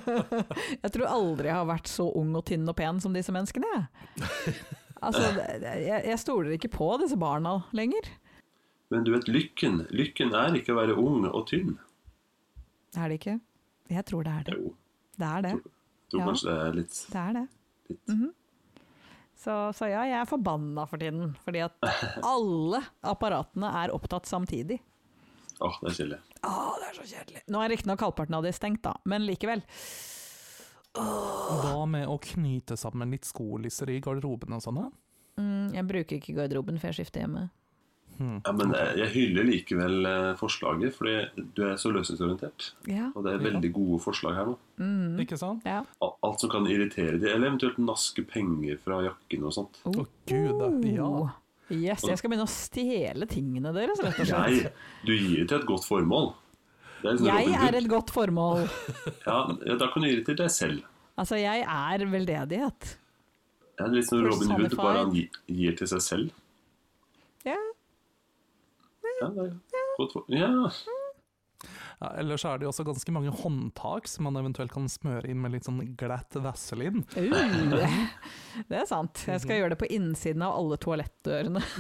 Jeg tror aldri jeg har vært så ung og tynn og pen som disse menneskene. Jeg. Altså, jeg, jeg stoler ikke på disse barna lenger. Men du vet, lykken Lykken er ikke å være ung og tynn. Er det ikke? Jeg tror det er det. Jo, Det er det. jeg tror Ja. kanskje det er litt, Det er det. litt. Så, så ja, jeg er forbanna for tiden. Fordi at alle apparatene er opptatt samtidig. Åh, det er kjedelig. Å, det er så kjedelig. Nå er riktignok halvparten av det stengt, da, men likevel. Hva med å knyte sammen litt skolisser i garderoben og sånn? Mm, jeg bruker ikke garderoben før jeg skifter hjemme. Hmm. Ja, men eh, jeg hyller likevel eh, forslaget, fordi du er så løsningsorientert. Ja. Og det er veldig gode forslag her nå. Mm, Ikke sant? ja. Alt som kan irritere dem, eller eventuelt naske penger fra jakken og sånt. Å gud, ja. Oh. Yes, jeg skal begynne å stjele tingene deres, rett og slett. Nei, du gir det til et godt formål. Det er liksom Jeg er et godt formål. Ja, ja, da kan du gi det til deg selv. Altså, jeg er veldedighet. Det er litt som Robin Hood, bare han gir til seg selv. Ja. Ja. Ja, ellers er det jo også ganske mange håndtak som man eventuelt kan smøre inn med litt sånn glatt vaselin. Uh, det er sant. Jeg skal gjøre det på innsiden av alle toalettdørene.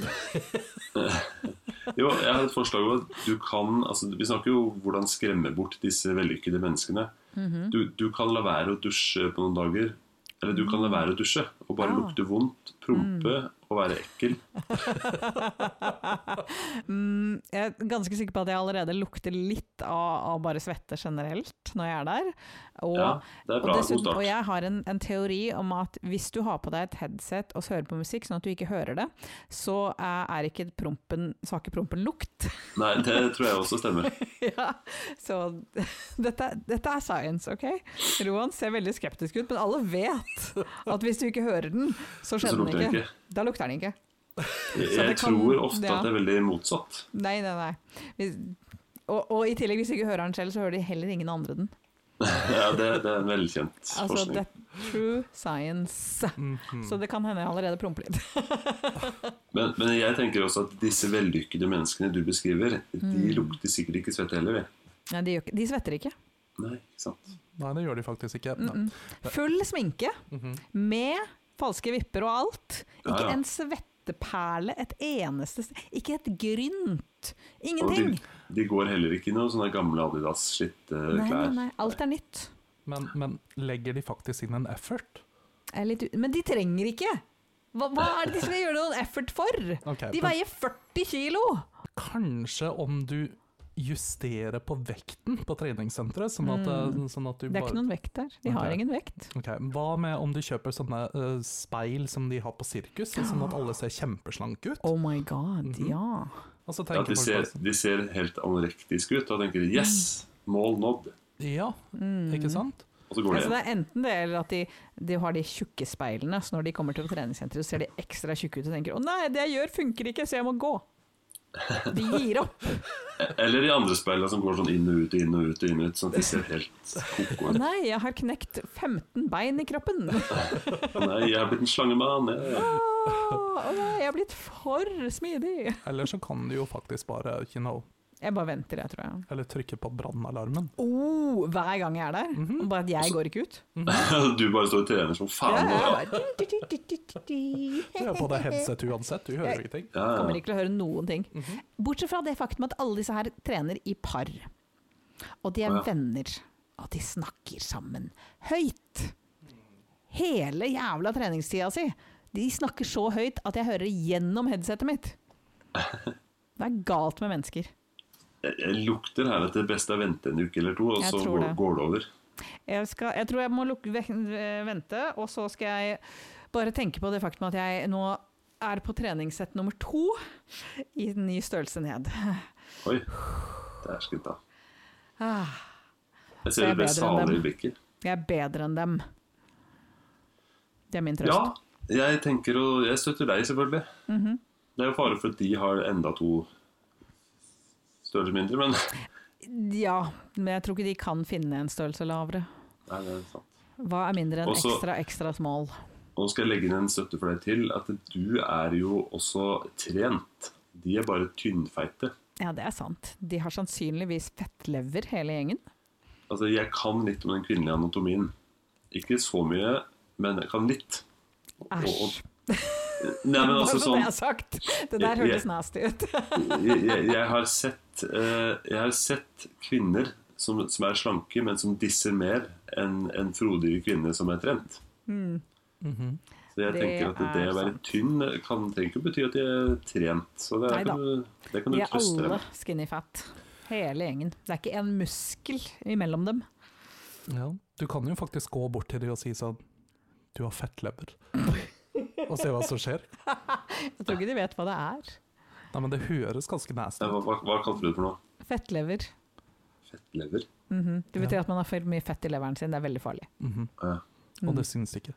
Jo, jeg har et forslag om at du kan altså, Vi snakker jo om hvordan skremme bort disse vellykkede menneskene. Mhm. du, du kan la være å dusje på noen dager. Eller du kan la være å dusje og bare Ah. lukte vondt, prompe og være ekkel. Mm, jeg er ganske sikker på at jeg allerede lukter litt av, av bare svette generelt når jeg er der. Og, Ja, det er bra. og, dessuten, og jeg har en, en teori om at hvis du har på deg et headset og hører på musikk sånn at du ikke hører det, så er, er ikke prompen, ikke prompen lukt. Nei, det tror jeg også stemmer. ja, så dette, dette er science, ok? Roan ser veldig skeptisk ut, men alle vet at hvis du ikke hører den, så skjer den det ikke. ikke. Da lukter den ikke. Jeg, det kan- tror ofte ja. at det er veldig motsatt. Nei, nei, nei. Hvis, og, og i tillegg, hvis du ikke hører den selv, så hører de heller ingen andre den. Ja, det, det er en velkjent Altså, forskning. det er true science. Mhm. Så det kan hende jeg allerede promper litt. Men, men jeg tenker også at disse vellykkede menneskene du beskriver, de Mm. lukter sikkert ikke svette heller. de. Nei, de, gjør de svetter ikke. Nei, sant. Nei, det gjør de faktisk ikke. Mm -mm. Full sminke, -hmm. med falske vipper og alt. Ikke ja. en svetteperle et eneste sted. Ikke et grynt. Ingenting. de, de går heller ikke i noen sånne gamle Adidas slitte Nei, nei, nei. Alt er nytt. Men, men legger de faktisk inn en effort? Er litt, men de trenger ikke! Hva, hva er det de skal gjøre noen effort for? Okay, De veier 40 kilo! Kanskje om du justerer på vekten på treningssenteret, sånn at, Mm. eh, sånn at du Det er ikke noen vekt der. De har ingen vekt. Okay. Hva med om du kjøper sånne uh, speil som de har på sirkus, sånn at alle ser kjempeslanke ut? Oh my god, Mhm. ja. Og så Ja, de, ser, de ser helt anorektiske ut. og tenker 'yes, mål nådd'. Ja, Mm. ikke sant? og så går de Altså, det er enten det, eller at de, de har de tjukke speilene, så når de kommer til treningssenteret, så ser de ekstra tjukke ut og tenker 'Å nei, det jeg gjør funker ikke, så jeg må gå'. De gir opp. Eller de andre speilene som går sånn inn og ut, inn og ut, inn og ut, sånn at de ser helt koko ut. nei, jeg har knekt 15 bein i kroppen. Nei, jeg er blitt en slangemann. jeg- Åh, nei, jeg er blitt for smidig. Eller så kan du jo faktisk bare you know, Jeg bare venter, jeg, tror jeg. eller trykker på brannalarmen. Oh, hver gang jeg er der. Mhm. Bare at jeg går ikke ut. Du bare står og trener som faen. Ja, jeg bare, du, har på deg headset uansett, du hører ingenting. Ja, Kommer ikke til å høre noen ting. Mhm. Bortsett fra det faktum at alle disse her trener i par. Og de er ja. venner. Og de snakker sammen. Høyt. Hele jævla treningstida si. De snakker så høyt at jeg hører gjennom headsetet mitt. Det er galt med mennesker. Jeg, lukter her at det beste er å vente en uke eller to, og så går, går det over. Jeg, skal, jeg tror jeg må lukke, vente, og så skal jeg bare tenke på det faktum at jeg nå er på treningssett nummer to i ny størrelse ned. Oi, det er skutt da. Ah, Jeg ser det best ble salig i blikket. jeg er bedre enn dem. Det er min Ja, trøst. jeg tenker og Jeg støtter deg, selvfølgelig. Mhm. Det er jo fare for at de har enda to størrelser mindre, men Ja, men jeg tror ikke de kan finne en størrelse lavere. Nei, det er sant. Hva er mindre enn Også- ekstra, ekstra small? Nå skal jeg legge inn en støtte for deg til, at du er jo også trent. De er bare tynnfeite. Ja, det er sant. De har sannsynligvis fettlever, hele gjengen. Altså, jeg kan litt om den kvinnelige anatomien. Ikke så mye, men jeg kan litt. Æsj. Nei, men altså sånn det er sagt. Det der Jeg- hørtes nasty ut. jeg, jeg, jeg, har sett, uh, jeg har sett kvinner som, som er slanke, men som disser mer enn en frodige kvinne som er trent. Mhm. Så jeg Det tenker at det det å være sant. tynn kan, trenger ikke bety at de er trent. Så det, er, kan du, det kan du De er trøste deg alle med. skinny fat. Hele gjengen. Det er ikke en muskel imellom dem. Ja, du kan jo faktisk gå bort til dem og si sånn Du har fettlever. og se hva som skjer. Jeg tror ikke de vet hva det er. Nei, men det høres ganske nasty Ja, hva, ut. hva, hva kalte du det for noe? Fettlever. Fettlever? Mhm. Det betyr Ja. at man har for mye fett i leveren sin. Det er veldig farlig. Mhm. Ja. Og det syns ikke.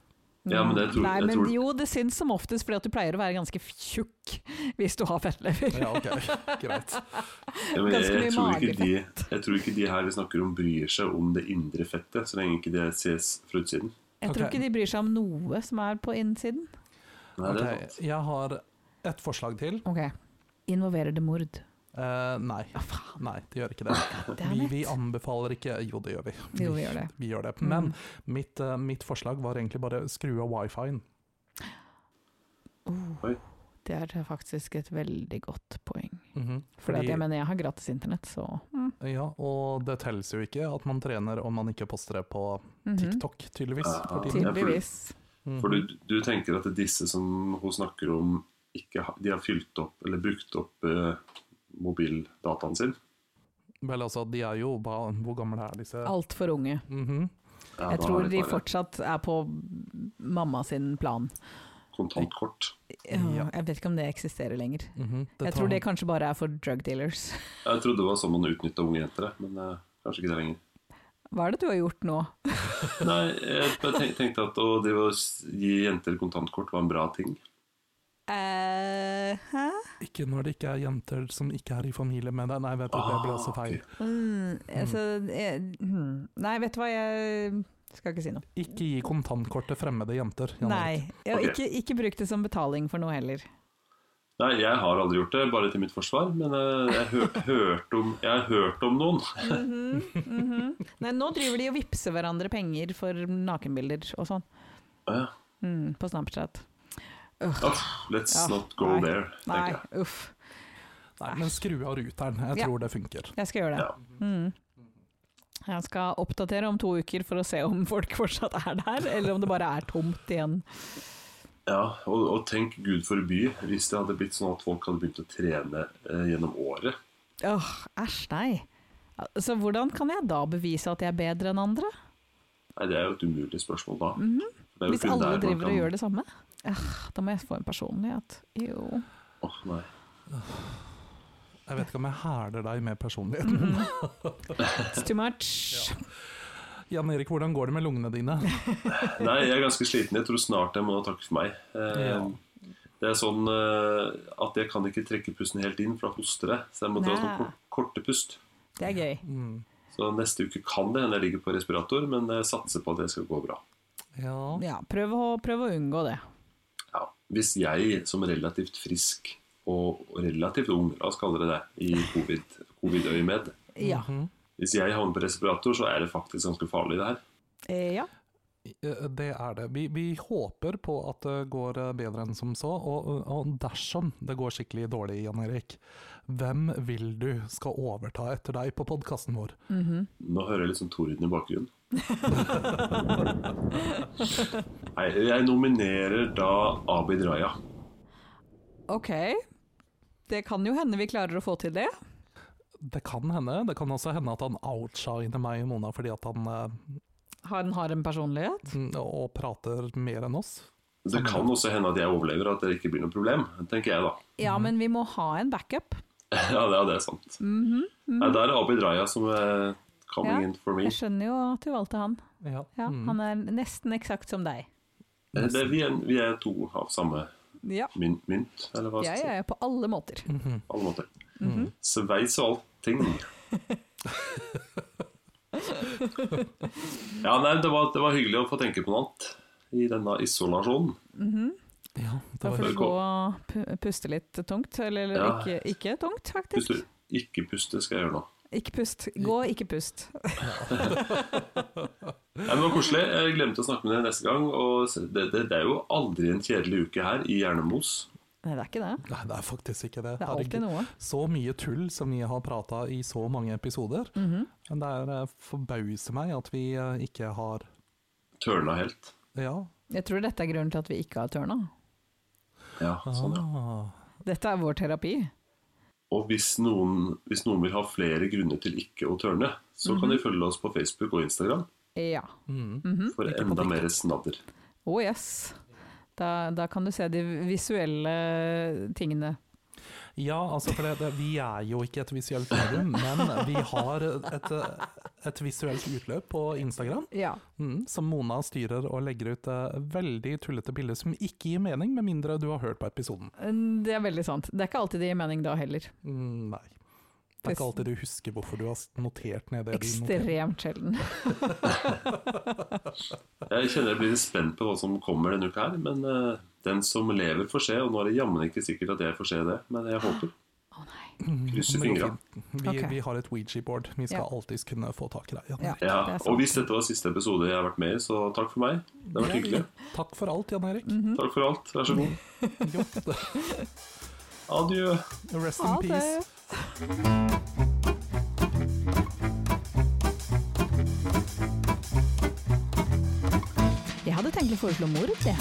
Ja, men det tror- Nei, jeg men tror- jo, det syns som oftest fordi at du pleier å være ganske tjukk hvis du har fettlever. Ja, ok, greit. Ja, jeg, jeg, mye tror ikke de, jeg tror ikke de her vi snakker om, bryr seg om det indre fettet, så lenge ikke det ses fra utsiden. Jeg tror ikke de bryr seg om noe som er på innsiden. Nei, det Ok, sant. jeg har et forslag til. Ok. Involverer det mord? Uh, nei. Nei, det gjør ikke det. Vi, vi anbefaler ikke Jo, det gjør vi. Jo, vi gjør det. Vi gjør det. Mm. Men mitt, uh, mitt forslag var egentlig bare skru av wifien. Oh, det er faktisk et veldig godt poeng. Mhm. Fordi at jeg mener jeg har gratis internett, så mm. Ja, og det telles jo ikke at man trener om man ikke poster det på Mhm. TikTok, tydeligvis. Tiden. Tydeligvis. Mhm. For du, du tenker at disse som hun snakker om, ikke har, de har fylt opp, eller brukt opp eh, mobildataen sin? Vel, altså, de er jo hva, Hvor gamle er disse? Altfor unge. Mhm. Ja, Jeg tror de fortsatt er på mamma sin plan. Kontantkort. Ja. Jeg vet ikke om det eksisterer lenger. Mhm. Jeg tror det kanskje bare er for drug dealers. Jeg trodde det var sånn man utnytta unge jenter, men eh, kanskje ikke det lenger. Hva er det du har gjort nå? Nei, jeg tenkte at å drive og gi jenter kontantkort var en bra ting. Uh, hæ? Ikke når det ikke er jenter som ikke er i familie med deg. Nei, vet du, det ble Ah, også feil. Mm, altså, jeg, hmm. Nei, vet du hva, jeg skal ikke si noe. Ikke gi kontantkort til fremmede jenter. Jan Nei, ja, ikke, ikke bruk det som betaling for noe heller. Nei, jeg har aldri gjort det, bare til mitt forsvar. Men eh, jeg, hør, hørt om, jeg har hørt om noen. Mhm, mhm. Nei, nå driver de og vippser hverandre penger for nakenbilder og sånn. Ja. Mm, på Snapchat. Uff, let's Ja, not go nei. there, Nei, tenker jeg. uff. Nei, men skru av ruteren. Jeg Ja. tror det funker. Jeg skal gjøre det. Ja. Mm. Jeg skal oppdatere om to uker for å se om folk fortsatt er der, eller om det bare er tomt igjen. Ja, og, og tenk Gud forby hvis det hadde blitt sånn at folk hadde begynt å trene eh, gjennom året. Åh, æsj, nei. Så hvordan kan jeg da bevise at jeg er bedre enn andre? Nei, Det er jo et umulig spørsmål da. Mm er Hvis alle driver kan... og gjør det samme? Øh, da må jeg få en personlighet. Jo. Åh, nei. Jeg vet ikke om jeg hæler deg med personligheten. It's too much. Jan Erik, hvordan går det med lungene dine? Nei, jeg er ganske sliten. Jeg tror snart jeg må takke for meg. Eh, Ja. Det er sånn eh, at jeg kan ikke trekke pusten helt inn, for da hoster jeg. Så jeg må dra sånn kort, korte pust. Det er gøy. Mm. Så neste uke kan det hende jeg ligger på respirator, men jeg satser på at det skal gå bra. Ja. Ja, prøv å, prøv å unngå det. Ja. Hvis jeg som relativt frisk og relativt ung, la oss kalle det det, i covid- covid-øyemed Ja. Hvis jeg havner på respirator, så er det faktisk ganske farlig, det her. Eh, ja. Eh, Det er det. Vi, vi håper på at det går eh, bedre enn som så, og, og dersom det går skikkelig dårlig, Jan Erik, hvem vil du skal overta etter deg på podkasten vår? Mhm. Nå hører jeg litt sånn Toriden i bakgrunnen. Nei, jeg nominerer da Abid Raja. Ok. Det kan jo hende vi klarer å få til det. Det kan hende. Det kan også hende at han outshiner meg og Mona fordi at han eh, Han har en personlighet. mm, og prater mer enn oss. Det kan også hende at jeg overlever, at det ikke blir noe problem. tenker jeg da. Ja, men vi må ha en backup. Ja, det, det er sant. Mhm. Nei, Der er Abid Raja som er coming Ja, in for me. Jeg skjønner jo at du valgte han. Ja. Ja, Mm. Han er nesten eksakt som deg. Eh, Det, vi, er, vi er to av samme Ja, mynt, mynt eller hva skal jeg jeg Ja, ja, på alle måter. Mm -hmm. alle måter. Mhm. Sveis og allting. ja, nei, det var, det var hyggelig å få tenke på noe annet i denne isolasjonen. Mhm. ja, Da får du gå og puste litt tungt. Eller, eller Ja. ikke, ikke tungt, Hvis faktisk. du ikke puster, skal jeg gjøre nå. Ikke pust. Gå, ikke pust. Det var koselig. Jeg glemte å snakke med deg neste gang. Og det, det, det er jo aldri en kjedelig uke her i Hjernemos. Nei, det er ikke det. Nei, det er faktisk ikke det. Det er alltid noe. Så mye tull som vi har prata i så mange episoder. Mhm. Men det er eh, forbauser meg at vi eh, ikke har Tørna helt. Ja. Jeg tror dette er grunnen til at vi ikke har tørna. Ja, sånn, ja. Ah. Dette er vår terapi. Og hvis noen, hvis noen vil ha flere grunner til ikke å tørne, så kan de følge oss på Facebook og Instagram Ja. Mm. -hmm. for enda mer snadder. Oh yes. Da, da kan du se de visuelle tingene. Ja, altså for det, det, vi er jo ikke et visuelt medium, men vi har et, et visuelt utløp på Instagram, Ja. mm, som Mona styrer og legger ut eh, veldig tullete bilder som ikke gir mening, med mindre du har hørt på episoden. Det er veldig sant. Det er ikke alltid det gir mening da heller. Mm, nei. Det er ikke alltid du husker hvorfor du har notert ned det. Ekstremt sjelden. Jeg kjenner jeg blir litt spent på hva som kommer denne uka her, men uh, den som lever får se, og nå er det jammen ikke sikkert at jeg får se det, men jeg håper. Mm, Krysser fingra. Vi, okay. vi har et Ouija-board. Vi skal Ja. alltids kunne få tak i deg. Jan Ja. Erik. Er og hvis dette var siste episode jeg har vært med i, så takk for meg. Det har vært hyggelig. Takk for alt, Jan Erik. Mhm. Takk for alt. Vær så god. Adjø. Rest in peace. Jeg hadde tenkt å foreslå mord, jeg.